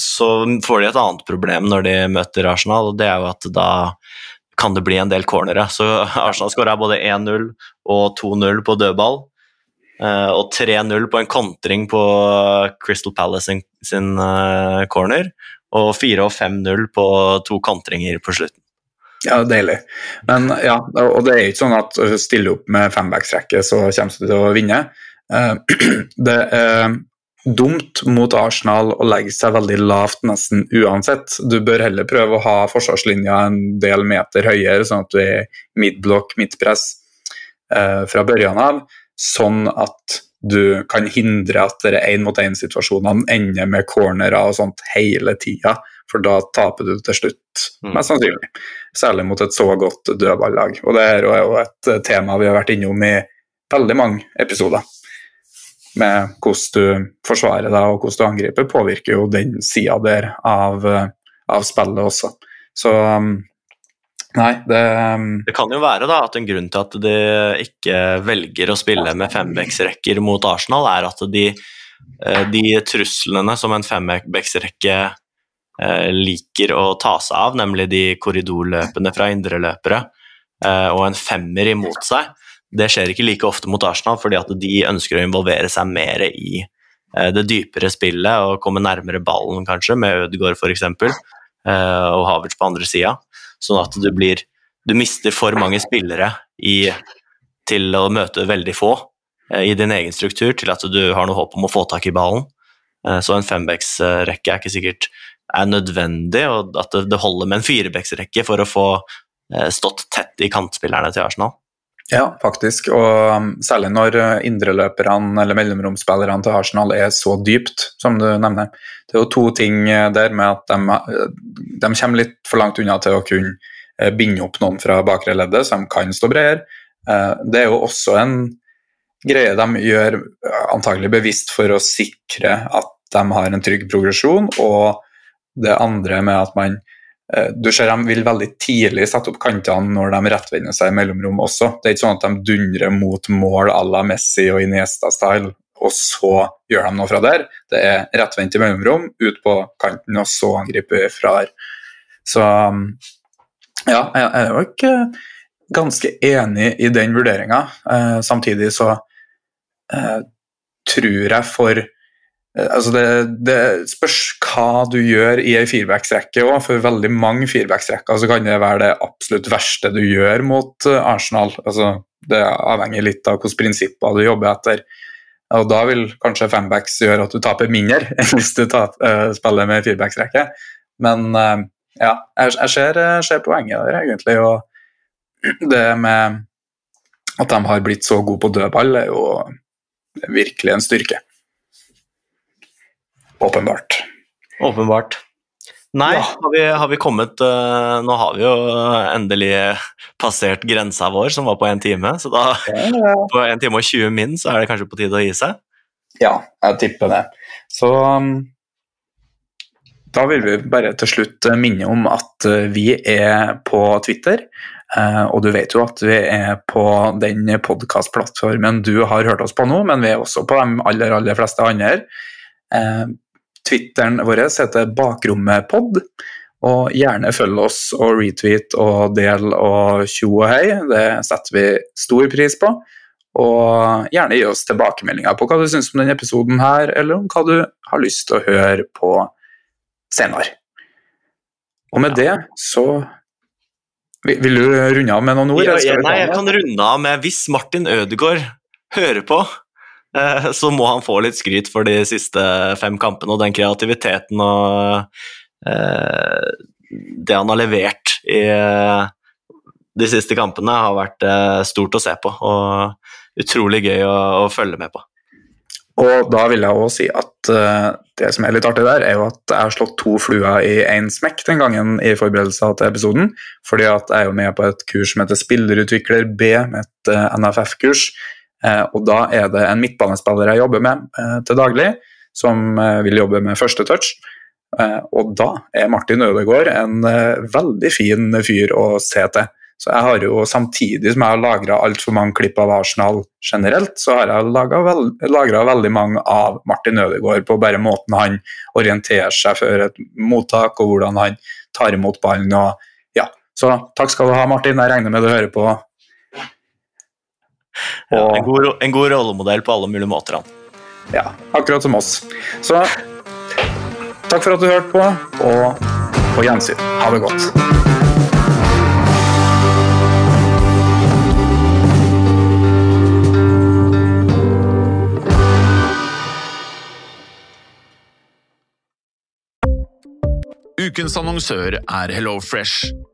så får de et annet problem når de møter Arsenal, og det er jo at da kan det bli en del cornere. Så Arsenal skåra både 1-0 og 2-0 på dødball. Eh, og 3-0 på en kontring på Crystal Palace sin, sin eh, corner. Og 4 5-0 på to kontringer på slutten. Ja, deilig. Men ja, og det er ikke sånn at stille opp med fembacksrekke, så kommer du til å vinne. Eh, (clears throat) det dumt mot Arsenal å legge seg veldig lavt nesten uansett. Du bør heller prøve å ha forsvarslinja en del meter høyere, sånn at du er midtblokk, midtpress eh, fra børjan av, sånn at du kan hindre at dere én-mot-én-situasjonene ender med cornerer og sånt hele tida, for da taper du til slutt, mm. mest sannsynlig. Særlig mot et så godt dødballag. Og det er jo et tema vi har vært innom i veldig mange episoder med hvordan du forsvarer deg og hvordan du angriper, påvirker jo den sida der av, av, spillet også. Så um, nei, det um, Det kan jo være da at en grunn til at de ikke velger å spille med fembecksrekker mot Arsenal, er at de, eh, de truslene som en fembecksrekke eh, liker å ta seg av, nemlig de korridorløpene fra indreløpere eh, og en femmer imot seg, det skjer ikke like ofte mot Arsenal, fordi at de ønsker å involvere seg mer i eh, det dypere spillet og komme nærmere ballen, kanskje, med Ødegaard f.eks. Eh, og Havertz på andre sida. Sånn at du blir Du mister for mange spillere i, til å møte veldig få eh, i din egen struktur, til at du har noe håp om å få tak i ballen. Så en fembecksrekke er ikke sikkert er nødvendig, og at det holder med en firebecksrekke for å få stått tett i kantspillerne til Arsenal. Ja, faktisk. Og um, særlig når uh, indreløperne eller mellomromsspillerne til Arsenal er så dypt, som du nevner. Det er jo to ting uh, der med at de, uh, de kommer litt for langt unna til å kunne binde opp noen fra bakre leddet, som kan stå bredere. Det er jo også en greie de gjør antagelig bevisst for å sikre at de har en trygg progresjon, og det andre med at man du ser De vil veldig tidlig sette opp kantene når de rettvender seg i mellomrom også. Det er ikke sånn at de dundrer mot mål à la Messi og Iniesta-style, og så gjør de noe fra der. Det er rettvendt i mellomrom, ut på kanten, og så angriper fra her. Så ja, jeg er jo ikke ganske enig i den vurderinga. Eh, samtidig så eh, tror jeg for Eh, altså det, det, spørs hva du gjør i ei firebacksrekke. For veldig mange firebacksrekker så kan det være det absolutt verste du gjør mot eh, Arsenal. Altså, det avhenger litt av hvilke prinsipper du jobber etter. Og Da vil kanskje fembacks gjøre at du taper mindre (laughs) hvis du taper, uh, spiller med firebacksrekke. Men ja, jeg, jeg ser, ser, poenget der, egentlig. Og det med at de har blitt så gode på dødball, er jo virkelig en styrke. Åpenbart. Åpenbart. Nei, ja. har, vi, har, vi, kommet uh, Nå har vi jo endelig passert grensa vår, som var på én time. Så da, ja, på én time og 20 min, så er det kanskje på tide å gi seg? Ja, jeg tipper det. Så um, da vil vi bare til slutt minne om at uh, vi er på Twitter. Uh, og du vet jo at vi er på den podkastplattformen du har hørt oss på nå, men vi er også på de aller, aller fleste andre. Uh, Twitteren vår heter Bakrommepod. Og gjerne følg oss og retweet og del og tjo og hei. Det setter vi stor pris på. Og gjerne gi oss tilbakemeldinger på hva du syns om denne episoden her, eller om hva du har lyst til å høre på senere. Og med det så Vil du runde av med noen ord? Ja, ja, nei, jeg kan runde av med hvis Martin Ødegaard hører på, så må han få litt skryt for de siste fem kampene og den kreativiteten og eh, det han har levert i eh, de siste kampene, har vært stort å se på og utrolig gøy å, å følge med på. Og da vil jeg òg si at det som er litt artig der, er jo at jeg har slått to fluer i én smekk den gangen i forberedelser til episoden. Fordi at jeg er jo med på et kurs som heter Spillerutvikler B, med et NFF-kurs Eh, og da er det en midtbanespiller jeg jobber med eh, til daglig, som eh, vil jobbe med første touch. Og da er Martin Ødegaard en veldig fin fyr å se til. Så jeg har jo Samtidig som jeg har lagra altfor mange klipp av Arsenal generelt, så har jeg lagra veldig mange av Martin Ødegaard på bare måten han orienterer seg før et mottak, og hvordan han tar imot ballen. og ja, Så takk skal du ha, Martin. Jeg regner med du hører på (laughs) ja, en, god, en, god, rollemodell på alle mulige måter, han. Ja, akkurat som oss. Så takk for at du hørte på, og på gjensyn. Ha det godt. Ukens annonsør er HelloFresh.